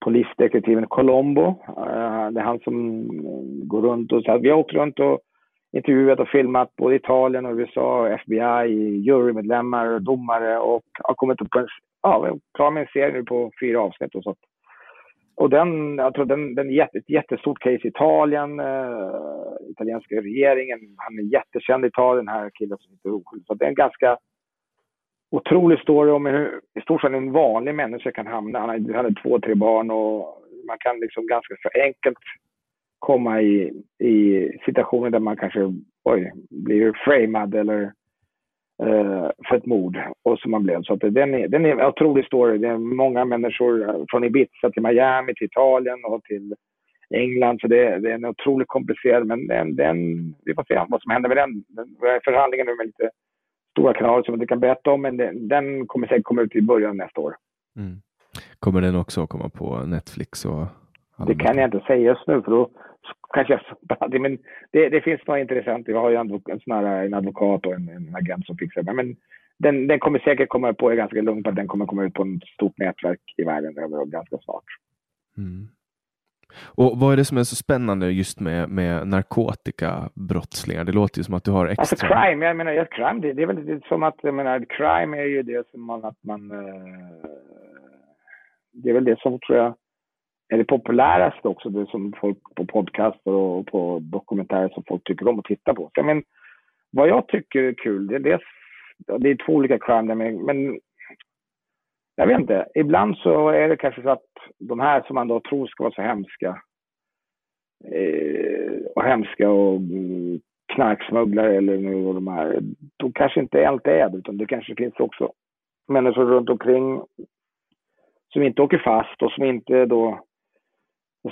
polisdetektiven Colombo. Eh, det är han som eh, går runt och så här, vi har åkt runt och intervjuat och filmat både Italien och USA, FBI, jurymedlemmar, domare och har kommit upp på en, ja, vi är klar med en serie nu på fyra avsnitt och så. och den, jag tror den, den är ett jättestort case i Italien. Eh, italienska regeringen, han är jättekänd i Italien, den här killen som heter oskyldig. Så det är en ganska otrolig story om hur i stort sett en vanlig människa kan hamna. Han hade, hade två, tre barn och man kan liksom ganska så enkelt komma i, i situationer där man kanske oj, blir framad eller eh, för ett mord och som man blev. Så att den, är, den är en otrolig story. Det är många människor eh, från Ibiza till Miami, till Italien och till England. Så det, det är en otroligt komplicerad, men den, den, vi får se vad som händer med den. den förhandlingen nu med lite stora kanaler som jag inte kan berätta om, men den, den kommer säkert komma ut i början av nästa år. Mm. Kommer den också komma på Netflix? Och det kan jag inte säga just nu, för då kanske jag... Men det, det finns några intressant. Jag har ju en, sån här, en advokat och en, en agent som fixar det. Men den, den kommer säkert komma på, jag är ganska lugn på att den kommer komma ut på ett stort nätverk i världen över ganska snart. Mm. Och Vad är det som är så spännande just med, med narkotikabrottslingar? Det låter ju som att du har extra... Alltså crime, jag menar, ja, crime det, det är väl det, som att, jag menar, crime är ju det som man, att man... Uh, det är väl det som tror jag är det populäraste också, det som folk på podcaster och på dokumentärer som folk tycker om att titta på. Så, men, vad jag tycker är kul, det är, det, det är två olika crime, men, men jag vet inte. Ibland så är det kanske så att de här som man då tror ska vara så hemska eh, och hemska och mm, knarksmugglare eller nu och de här. de kanske inte alltid är det, utan det kanske finns också människor runt omkring som inte åker fast och som inte då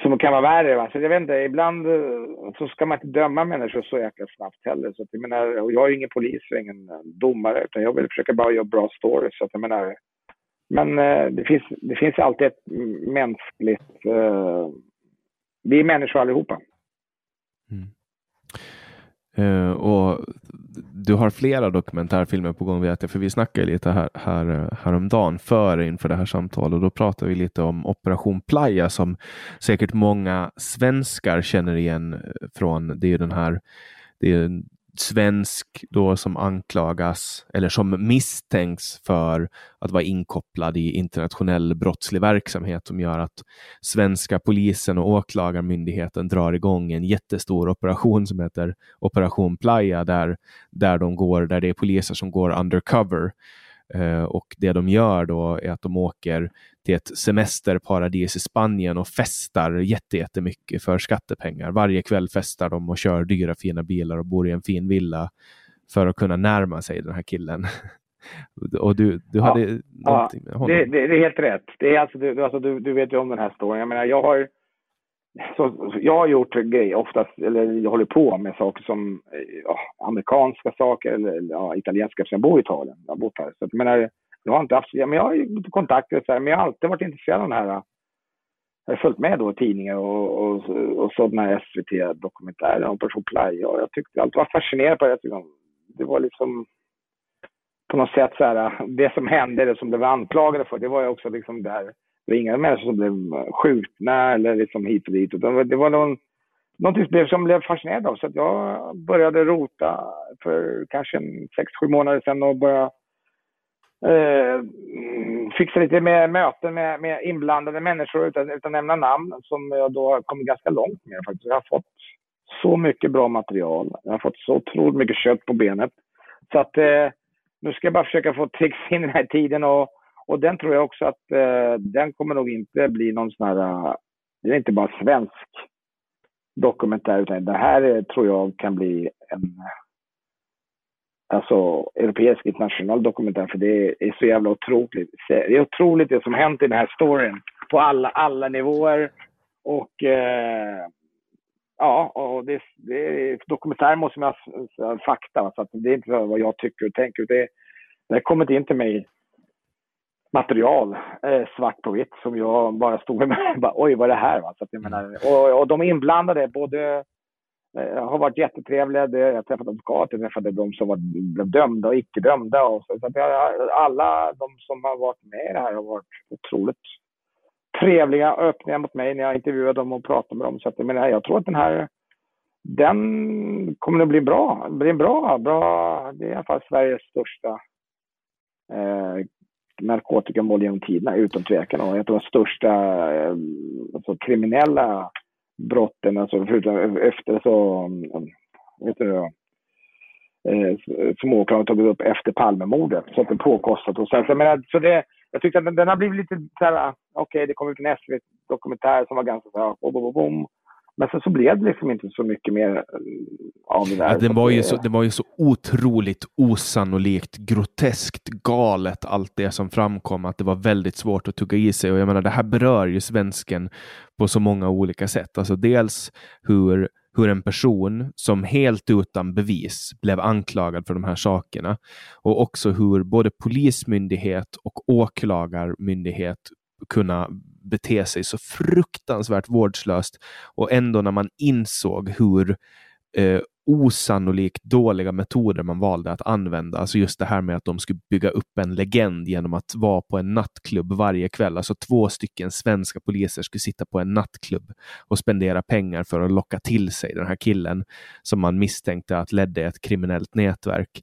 som kan vara värre. Va? Så jag vet inte, ibland eh, så ska man inte döma människor så jäkla snabbt heller. Så att jag, menar, Och jag är ingen polis och ingen eh, domare, utan jag vill försöka bara göra bra stories. Så att jag menar, men eh, det, finns, det finns alltid ett mänskligt... Eh, vi är människor allihopa. Mm. Uh, och du har flera dokumentärfilmer på gång vet jag, för vi snackade lite här, här, eh, häromdagen före inför det här samtalet och då pratade vi lite om Operation Playa som säkert många svenskar känner igen eh, från. Det är den här det är svensk då som anklagas eller som misstänks för att vara inkopplad i internationell brottslig verksamhet som gör att svenska polisen och åklagarmyndigheten drar igång en jättestor operation som heter Operation Playa där, där, de går, där det är poliser som går undercover. Eh, och det de gör då är att de åker till ett semesterparadis i Spanien och festar jättemycket för skattepengar. Varje kväll festar de och kör dyra fina bilar och bor i en fin villa för att kunna närma sig den här killen. (laughs) och du, du hade ja, honom? Det, det, det, är helt rätt. Det är alltså, du, alltså, du, du vet ju om den här storyn. Jag menar, jag har så, jag har gjort grejer oftast, eller jag håller på med saker som eh, ja, amerikanska saker eller ja, italienska, eftersom jag bor i Italien. Jag har bott här. Så jag men jag har inte haft, ja, men jag har kontakter så här, men jag har alltid varit intresserad av den här. Jag har följt med då i tidningar och, och, och sådana SVT-dokumentärer om Person Playa och jag tyckte alltid var fascinerad på det. Det var liksom på något sätt så här, det som hände, det som blev anklagade för, det var ju också liksom där det var inga människor som blev skjutna eller liksom hit och dit. Utan det var någon, någonting som blev fascinerad av. Så jag började rota för kanske sex, sju månader sedan och började eh, mm, fixa lite med möten med, med inblandade människor utan, utan att nämna namn som jag då har kommit ganska långt med faktiskt. Jag har fått så mycket bra material. Jag har fått så otroligt mycket kött på benet. Så att eh, nu ska jag bara försöka få tricks in den här tiden och och den tror jag också att eh, den kommer nog inte bli någon sån här, eh, det är inte bara svensk dokumentär, utan det här eh, tror jag kan bli en eh, alltså, europeisk internationell dokumentär, för det är så jävla otroligt. Det är otroligt det som hänt i den här storyn på alla, alla nivåer. Och eh, ja, och det, det, dokumentär måste man ha fakta, så att det är inte vad jag tycker och tänker. Det, det har kommit in till mig material, eh, svart på vitt, som jag bara stod med (laughs) bara, oj vad är det här? Va? Så att jag menar, och, och de inblandade, både eh, har varit jättetrevliga. Jag har träffat advokater, jag träffade de som var dömda och icke dömda. Och så, så att jag, alla de som har varit med i det här har varit otroligt trevliga och öppna mot mig när jag intervjuade dem och pratade med dem. Så att, jag, menar, jag tror att den här den kommer att bli bra. Det blir bra, bra. Det är i alla fall Sveriges största eh, narkotikamål genom tiderna, utan tvekan. Och ett av de största eh, alltså, kriminella brotten, alltså förutom efter så, eh, vet du, eh, som åklagaren tagit upp efter Palmemordet. Så att det påkostat. Och så, så, men, så det, jag tyckte att den, den har blivit lite så här, ah, okej, okay, det kom ut en SVT-dokumentär som var ganska så här, bom, bom, bom. Men sen så blev det liksom inte så mycket mer eh, av det där. Ja, det, var ju så, det var ju så otroligt osannolikt, groteskt, galet allt det som framkom att det var väldigt svårt att tugga i sig. Och jag menar, det här berör ju svensken på så många olika sätt. Alltså dels hur hur en person som helt utan bevis blev anklagad för de här sakerna och också hur både polismyndighet och åklagarmyndighet kunna bete sig så fruktansvärt vårdslöst. Och ändå när man insåg hur eh, osannolikt dåliga metoder man valde att använda. Alltså just det här med att de skulle bygga upp en legend genom att vara på en nattklubb varje kväll. Alltså två stycken svenska poliser skulle sitta på en nattklubb och spendera pengar för att locka till sig den här killen som man misstänkte att ledde ett kriminellt nätverk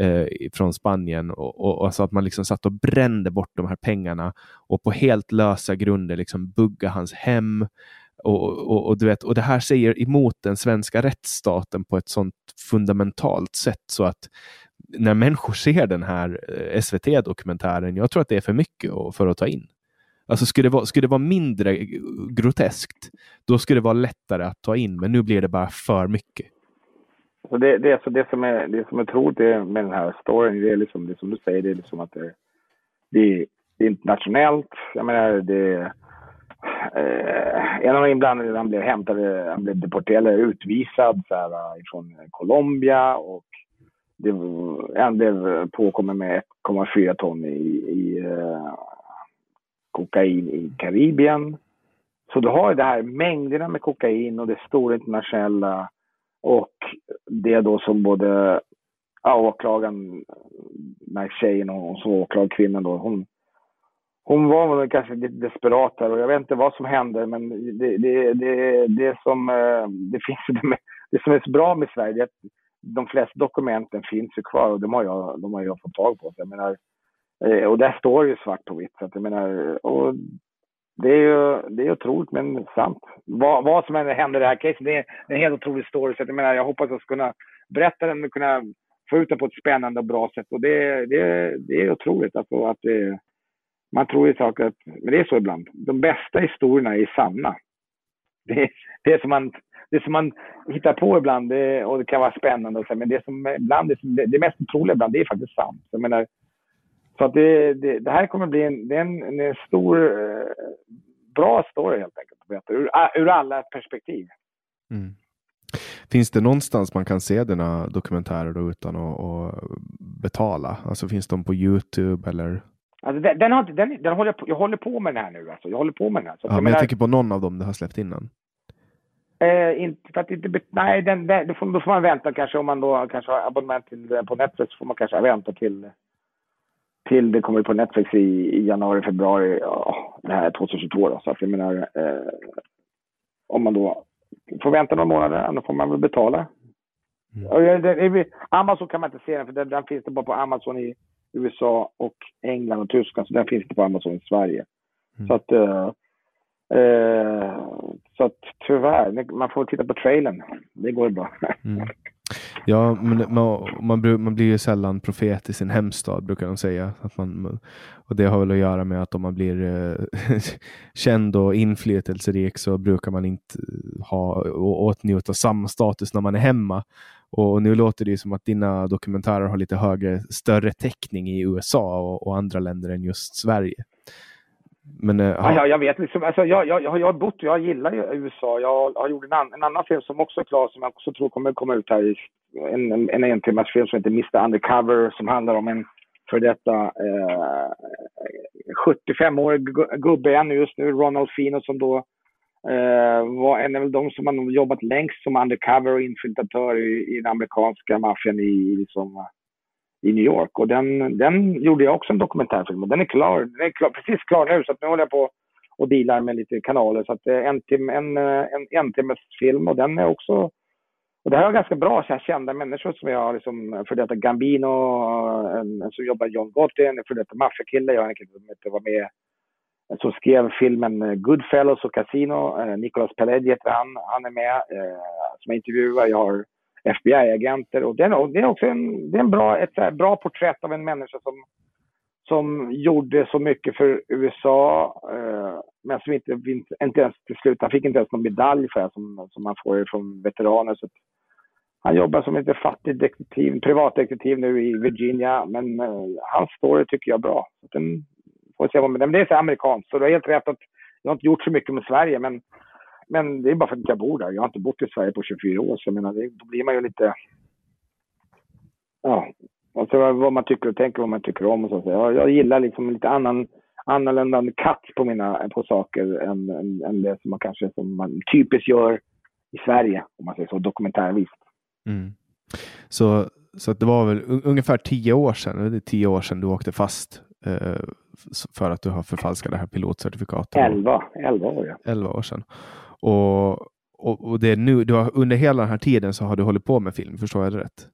eh, från Spanien. Och, och, och, alltså att man liksom satt och brände bort de här pengarna och på helt lösa grunder liksom bugga hans hem och, och, och, du vet, och det här säger emot den svenska rättsstaten på ett sånt fundamentalt sätt så att när människor ser den här eh, SVT-dokumentären, jag tror att det är för mycket för att ta in. Alltså skulle det, vara, skulle det vara mindre groteskt, då skulle det vara lättare att ta in, men nu blir det bara för mycket. Så det, det, alltså det, som är, det som är troligt med den här storyn, det är liksom det som du säger, det är liksom att det, det, är internationellt. Jag menar, det, Eh, en av de inblandade han blev hämtad, eh, han blev deporterad, utvisad så här, eh, från eh, Colombia och det, han blev påkommen med 1,4 ton i, i eh, kokain i Karibien. Så du har ju det här mängderna med kokain och det stora internationella och det då som både ja, åklagaren, den här tjejen och åklagarkvinnan då, hon hon var väl kanske lite desperat där och jag vet inte vad som hände men det, det, det, det, som, eh, det, finns, (laughs) det som är så bra med Sverige är att de flesta dokumenten finns ju kvar och de har jag, de har jag fått tag på. Jag menar, eh, och där står det ju svart på vitt. Så att jag menar, och det är ju det är otroligt men sant. Vad, vad som än händer i det här caset, det är, det är en helt otrolig story. Så att jag menar, jag hoppas att jag ska kunna berätta den och kunna få ut den på ett spännande och bra sätt. Och det, det, det är otroligt alltså, att det man tror ju saker, att, men det är så ibland. De bästa historierna är sanna. Det, det, är som man, det som man hittar på ibland det, och det kan vara spännande, och så, men det som ibland det, det mest otroliga ibland, det är faktiskt sant. Jag menar, så att det, det, det här kommer bli en, det är en, en stor, eh, bra story helt enkelt. Ur, ah, ur alla perspektiv. Mm. Finns det någonstans man kan se dina dokumentärer då utan att, att betala? Alltså finns de på Youtube eller Alltså den, den, har, den, den håller jag, på, jag håller på med den här nu. Alltså. Jag håller på med den här. Så ja, men jag, jag tänker på någon av dem du har släppt innan. Eh, inte, för att inte, nej, den, den, då, får, då får man vänta kanske om man då kanske har abonnemang till, på Netflix. får man kanske vänta till, till det kommer på Netflix i, i januari, februari ja, det här 2022. Då. Så att jag menar, eh, om man då får vänta några månader, då får man väl betala. Mm. Det, Amazon kan man inte se den, för den, den finns det bara på Amazon i USA och England och Tyskland. Så den finns det på Amazon i Sverige. Mm. Så att, eh, eh, så att tyvärr, man får titta på trailern. Det går bra. (laughs) Mm. Ja, men man, man, man, blir ju sällan profet i sin hemstad brukar de säga. Att man, och det har väl att göra med att om man blir eh, (laughs) känd och inflytelserik så brukar man inte ha och åtnjuta samma status när man är hemma. Och nu låter det som att dina dokumentärer har lite högre, större täckning i USA och, och andra länder än just Sverige. Men, äh, ja, jag, jag vet liksom, alltså, jag, jag, jag har bott, jag gillar ju USA. Jag har gjort en, an, en annan film som också är klar som jag också tror kommer komma ut här. I, en, en, en som heter Mr Undercover som handlar om en för detta eh, 75-årig gubbe ännu just nu, Ronald Fino som då Eh, Eh, var en av de som har jobbat längst som undercover och infiltratör i, i den amerikanska maffian i, liksom, eh, i New York. Och den, den gjorde jag också en dokumentärfilm och den är klar. Den är klar, precis klar nu så att nu håller jag på och dealar med lite kanaler. Så att eh, en, tim, en, en, en timmes film och den är också och det här var ganska bra så här kända människor som jag liksom, för detta Gambino, en, en som jobbar John Gotti, en för detta maffiakille, jag har en kille som var med som skrev filmen eh, Goodfellas och Casino. Eh, Nicolas Peled heter han. Han är med eh, som jag intervjuar. Jag har FBI-agenter och det är, det är också en, det är en bra, ett bra porträtt av en människa som, som gjorde så mycket för USA eh, men som inte, inte ens till slut, han fick inte ens någon medalj för det som, som man får från veteraner. Så han jobbar som lite fattig detektiv, privatdetektiv nu i Virginia, men eh, hans story tycker jag är bra. Så den, och se vad, men det är så amerikanskt, så du har helt rätt att jag har inte gjort så mycket med Sverige, men, men det är bara för att jag bor där. Jag har inte bott i Sverige på 24 år, så jag menar, det, då blir man ju lite... Ja, alltså vad man tycker och tänker, vad man tycker om och så. Jag, jag gillar liksom lite annan annorlunda katt på, mina, på saker än, än, än, det som man kanske som man typiskt gör i Sverige, om man säger så, dokumentärvisst. Mm. Så, så det var väl ungefär tio år sedan, eller tio år sedan du åkte fast eh, för att du har förfalskat det här pilotcertifikatet? Elva, elva år ja. Elva år sedan. Och, och, och det är nu, du har, under hela den här tiden så har du hållit på med film, förstår jag det rätt?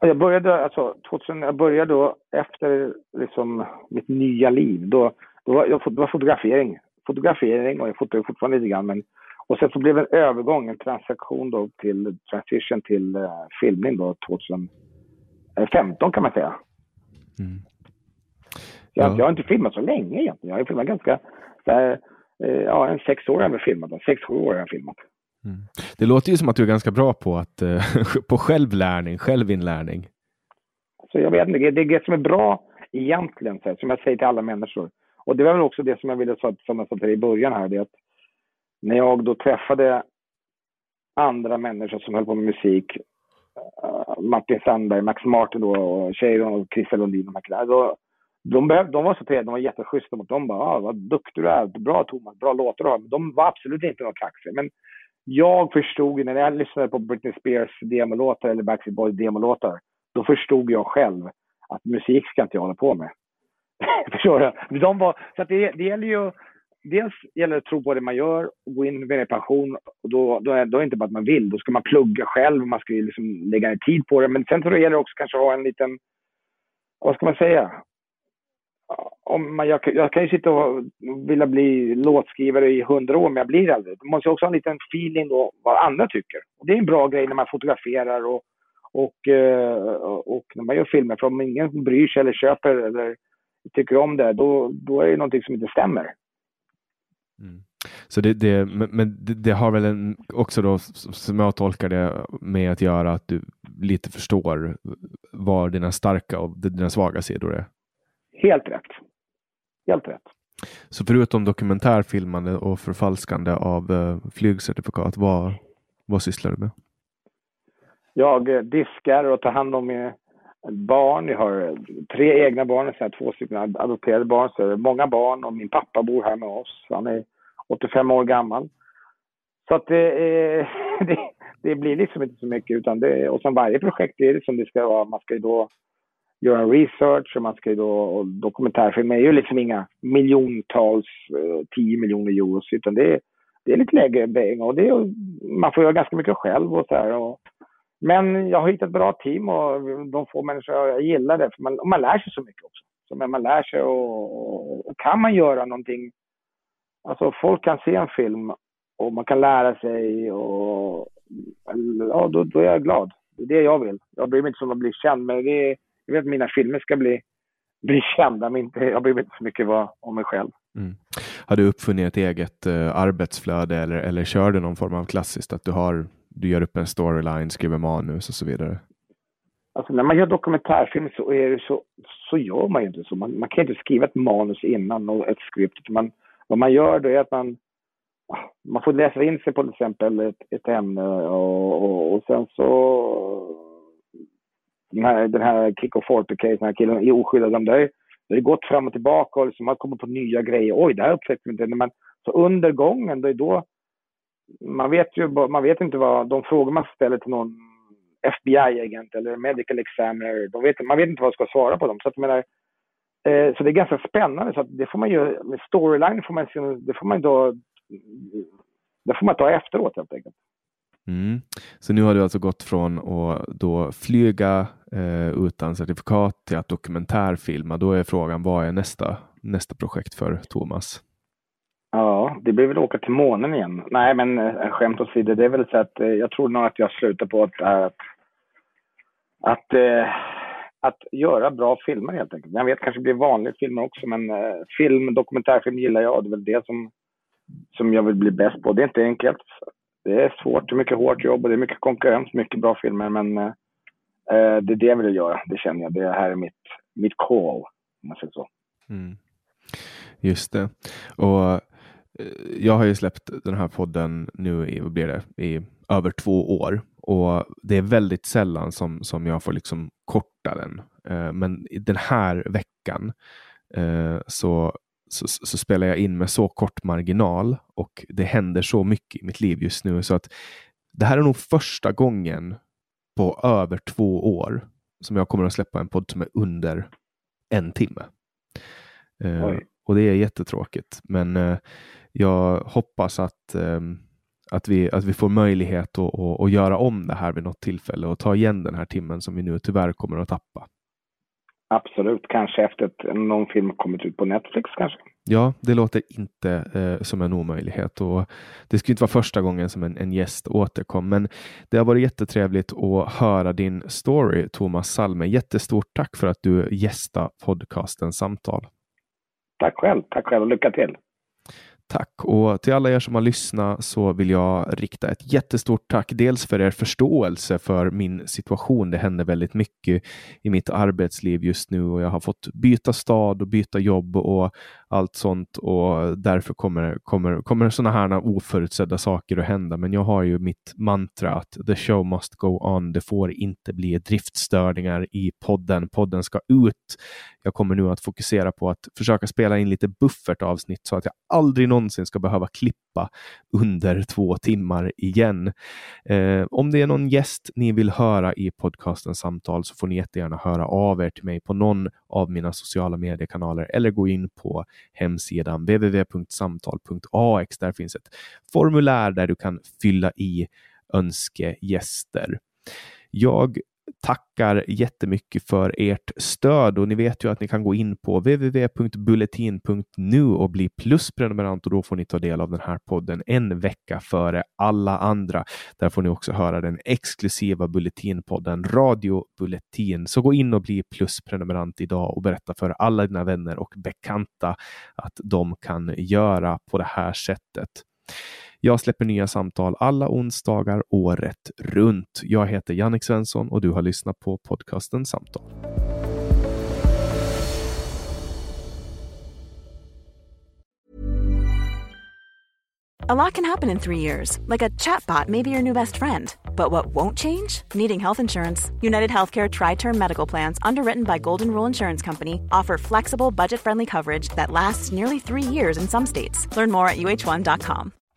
Jag började, alltså, 2000, jag började då efter liksom, mitt nya liv. Då, då var, jag, det var fotografering. Fotografering och jag fotar fortfarande lite grann. Men, och sen så blev det en övergång, en transaktion då till transition till uh, filmning då 2015 kan man säga. Mm. Jag, ja. jag har inte filmat så länge egentligen. Jag har filmat ganska, här, uh, ja en sex år har jag filmat. Sex, sju år har jag filmat. Mm. Det låter ju som att du är ganska bra på, att, eh, (laughs) på självlärning, självinlärning. Så jag vet inte, det är det som är bra egentligen, så som jag säger till alla människor. Och det var väl också det som jag ville säga, som jag sa till dig i början här, det att när jag då träffade andra människor som höll på med musik, uh, Martin Sandberg, Max Martin då, och Cheiron och Christer Lundin, de, här, då, de, behöv, de var så trevliga, de var jätteschyssta mot dem. Bara, ah, vad duktig du är, bra Thomas, bra låtar du har. De var absolut inte några kaxiga. Men jag förstod, när jag lyssnade på Britney Spears demolåtar eller Backstreet Boys demolåtar, då förstod jag själv att musik ska inte jag hålla på med. (laughs) Förstår du? De var, så att det, det gäller ju, dels gäller det att tro på det man gör och gå in med en passion. Och då, då, är, då är det inte bara att man vill, då ska man plugga själv man ska liksom lägga ner tid på det. Men sen så gäller det också kanske att ha en liten, vad ska man säga, om man, jag, jag, kan ju sitta och vilja bli låtskrivare i hundra år, men jag blir aldrig. Man måste också ha en liten feeling då vad andra tycker. Och det är en bra grej när man fotograferar och, och, eh, och när man gör filmer. För om ingen bryr sig eller köper eller tycker om det, då, då är det någonting som inte stämmer. Mm. Så det, det, men det, det, har väl en, också då, som jag tolkar det, med att göra att du lite förstår var dina starka och dina svaga sidor är? Helt rätt. Helt rätt. Så förutom dokumentärfilmande och förfalskande av uh, flygcertifikat, vad, vad sysslar du med? Jag uh, diskar och tar hand om uh, barn. Jag har tre egna barn, så två stycken adopterade barn. Så många barn och min pappa bor här med oss. Han är 85 år gammal. Så att det, (laughs) det, det blir liksom inte så mycket. Utan det, och som varje projekt är det som det ska vara. Man ska ju då göra research och man ska ju då, och dokumentärfilm är ju liksom inga miljontals, eh, 10 miljoner euro utan det är, det är lite lägre pengar och det är, man får göra ganska mycket själv och så här. Och, men jag har hittat ett bra team och de få människor jag gillar det, för man, och man lär sig så mycket också. Så man lär sig och, och kan man göra någonting, alltså folk kan se en film och man kan lära sig och ja, då, då är jag glad. Det är det jag vill. Jag bryr mig inte om att bli känd, men det är jag vill att mina filmer ska bli, bli kända, men inte, jag bryr mig inte så mycket om mig själv. Mm. Har du uppfunnit ett eget uh, arbetsflöde eller, eller kör du någon form av klassiskt, att du, har, du gör upp en storyline, skriver manus och så vidare? Alltså när man gör dokumentärfilm så, är det så, så gör man ju inte så. Man, man kan inte skriva ett manus innan och ett skript. Man, vad man gör då är att man, man får läsa in sig på till exempel ett, ett ämne och, och, och sen så den här, den här Kick of Forte-case, den här killen är oskyddad. De där, det har gått fram och tillbaka och liksom man kommer på nya grejer. Oj, det här upptäckte vi inte. Men, så under gången, det är då... Man vet ju man vet inte vad... De frågor man ställer till någon FBI-agent eller medical examiner, de vet, man vet inte vad man ska svara på dem. Så, att, menar, eh, så det är ganska spännande. Så det får man ju... Med storyline får man, det får man då... Det får man ta efteråt helt enkelt. Mm. Så nu har du alltså gått från att då flyga eh, utan certifikat till att dokumentärfilma. Då är frågan, vad är nästa, nästa projekt för Thomas? Ja, det blir väl åka till månen igen. Nej, men eh, skämt åsido, det är väl så att eh, jag tror nog att jag slutar på att, eh, att, att, eh, att göra bra filmer helt enkelt. Jag vet kanske blir vanliga filmer också, men eh, film, dokumentärfilm gillar jag. Det är väl det som, som jag vill bli bäst på. Det är inte enkelt. Det är svårt, det är mycket hårt jobb och det är mycket konkurrens, mycket bra filmer, men eh, eh det är det jag vill göra. Det känner jag. Det här är mitt, mitt call, om man säger så. Mm. Just det. Och eh, jag har ju släppt den här podden nu i, vad blir det, i över två år och det är väldigt sällan som, som jag får liksom korta den. Eh, men den här veckan eh, så, så, så, spelar jag in med så kort marginal och det händer så mycket i mitt liv just nu så att det här är nog första gången på över två år som jag kommer att släppa en podd som är under en timme. Oj. Och det är jättetråkigt, men jag hoppas att, ehm, att, vi, att vi får möjlighet att, att, att göra om det här vid något tillfälle och ta igen den här timmen som vi nu tyvärr kommer att tappa. Absolut, kanske efter att någon film kommit ut på Netflix kanske. Ja, det låter inte eh, som en omöjlighet och det skulle inte vara första gången som en, en gäst återkom, men det har varit jättetrevligt att höra din story, Thomas Salme. Jättestort tack för att du gästade podcasten Samtal. Tack själv, tack själv och lycka till. Tack! Och till alla er som har lyssnat så vill jag rikta ett jättestort tack. Dels för er förståelse för min situation. Det händer väldigt mycket i mitt arbetsliv just nu och jag har fått byta stad och byta jobb och allt sånt och därför kommer, kommer, kommer sådana här oförutsedda saker att hända. Men jag har ju mitt mantra att the show must go on. Det får inte bli driftstörningar i podden. Podden ska ut. Jag kommer nu att fokusera på att försöka spela in lite buffert avsnitt så att jag aldrig någonsin ska behöva klippa under två timmar igen. Eh, om det är någon gäst ni vill höra i podcasten samtal så får ni jättegärna höra av er till mig på någon av mina sociala mediekanaler eller gå in på hemsidan www.samtal.ax. Där finns ett formulär där du kan fylla i önskegäster. Jag tackar jättemycket för ert stöd och ni vet ju att ni kan gå in på www.bulletin.nu och bli plusprenumerant och då får ni ta del av den här podden en vecka före alla andra. Där får ni också höra den exklusiva Bulletinpodden Radio Bulletin. Så gå in och bli plusprenumerant idag och berätta för alla dina vänner och bekanta att de kan göra på det här sättet. Jag släpper nya samtal alla onsdagar året runt. Jag heter Jannik Svensson och du har lyssnat på podcasten Samtal. A lot can happen in three years, like a chatbot may be your new best friend. But what won't change? Needing health insurance. United Healthcare Tri Term Medical Plans, underwritten by Golden Rule Insurance Company, offer flexible, budget friendly coverage that lasts nearly three years in some states. Learn more at uh1.com.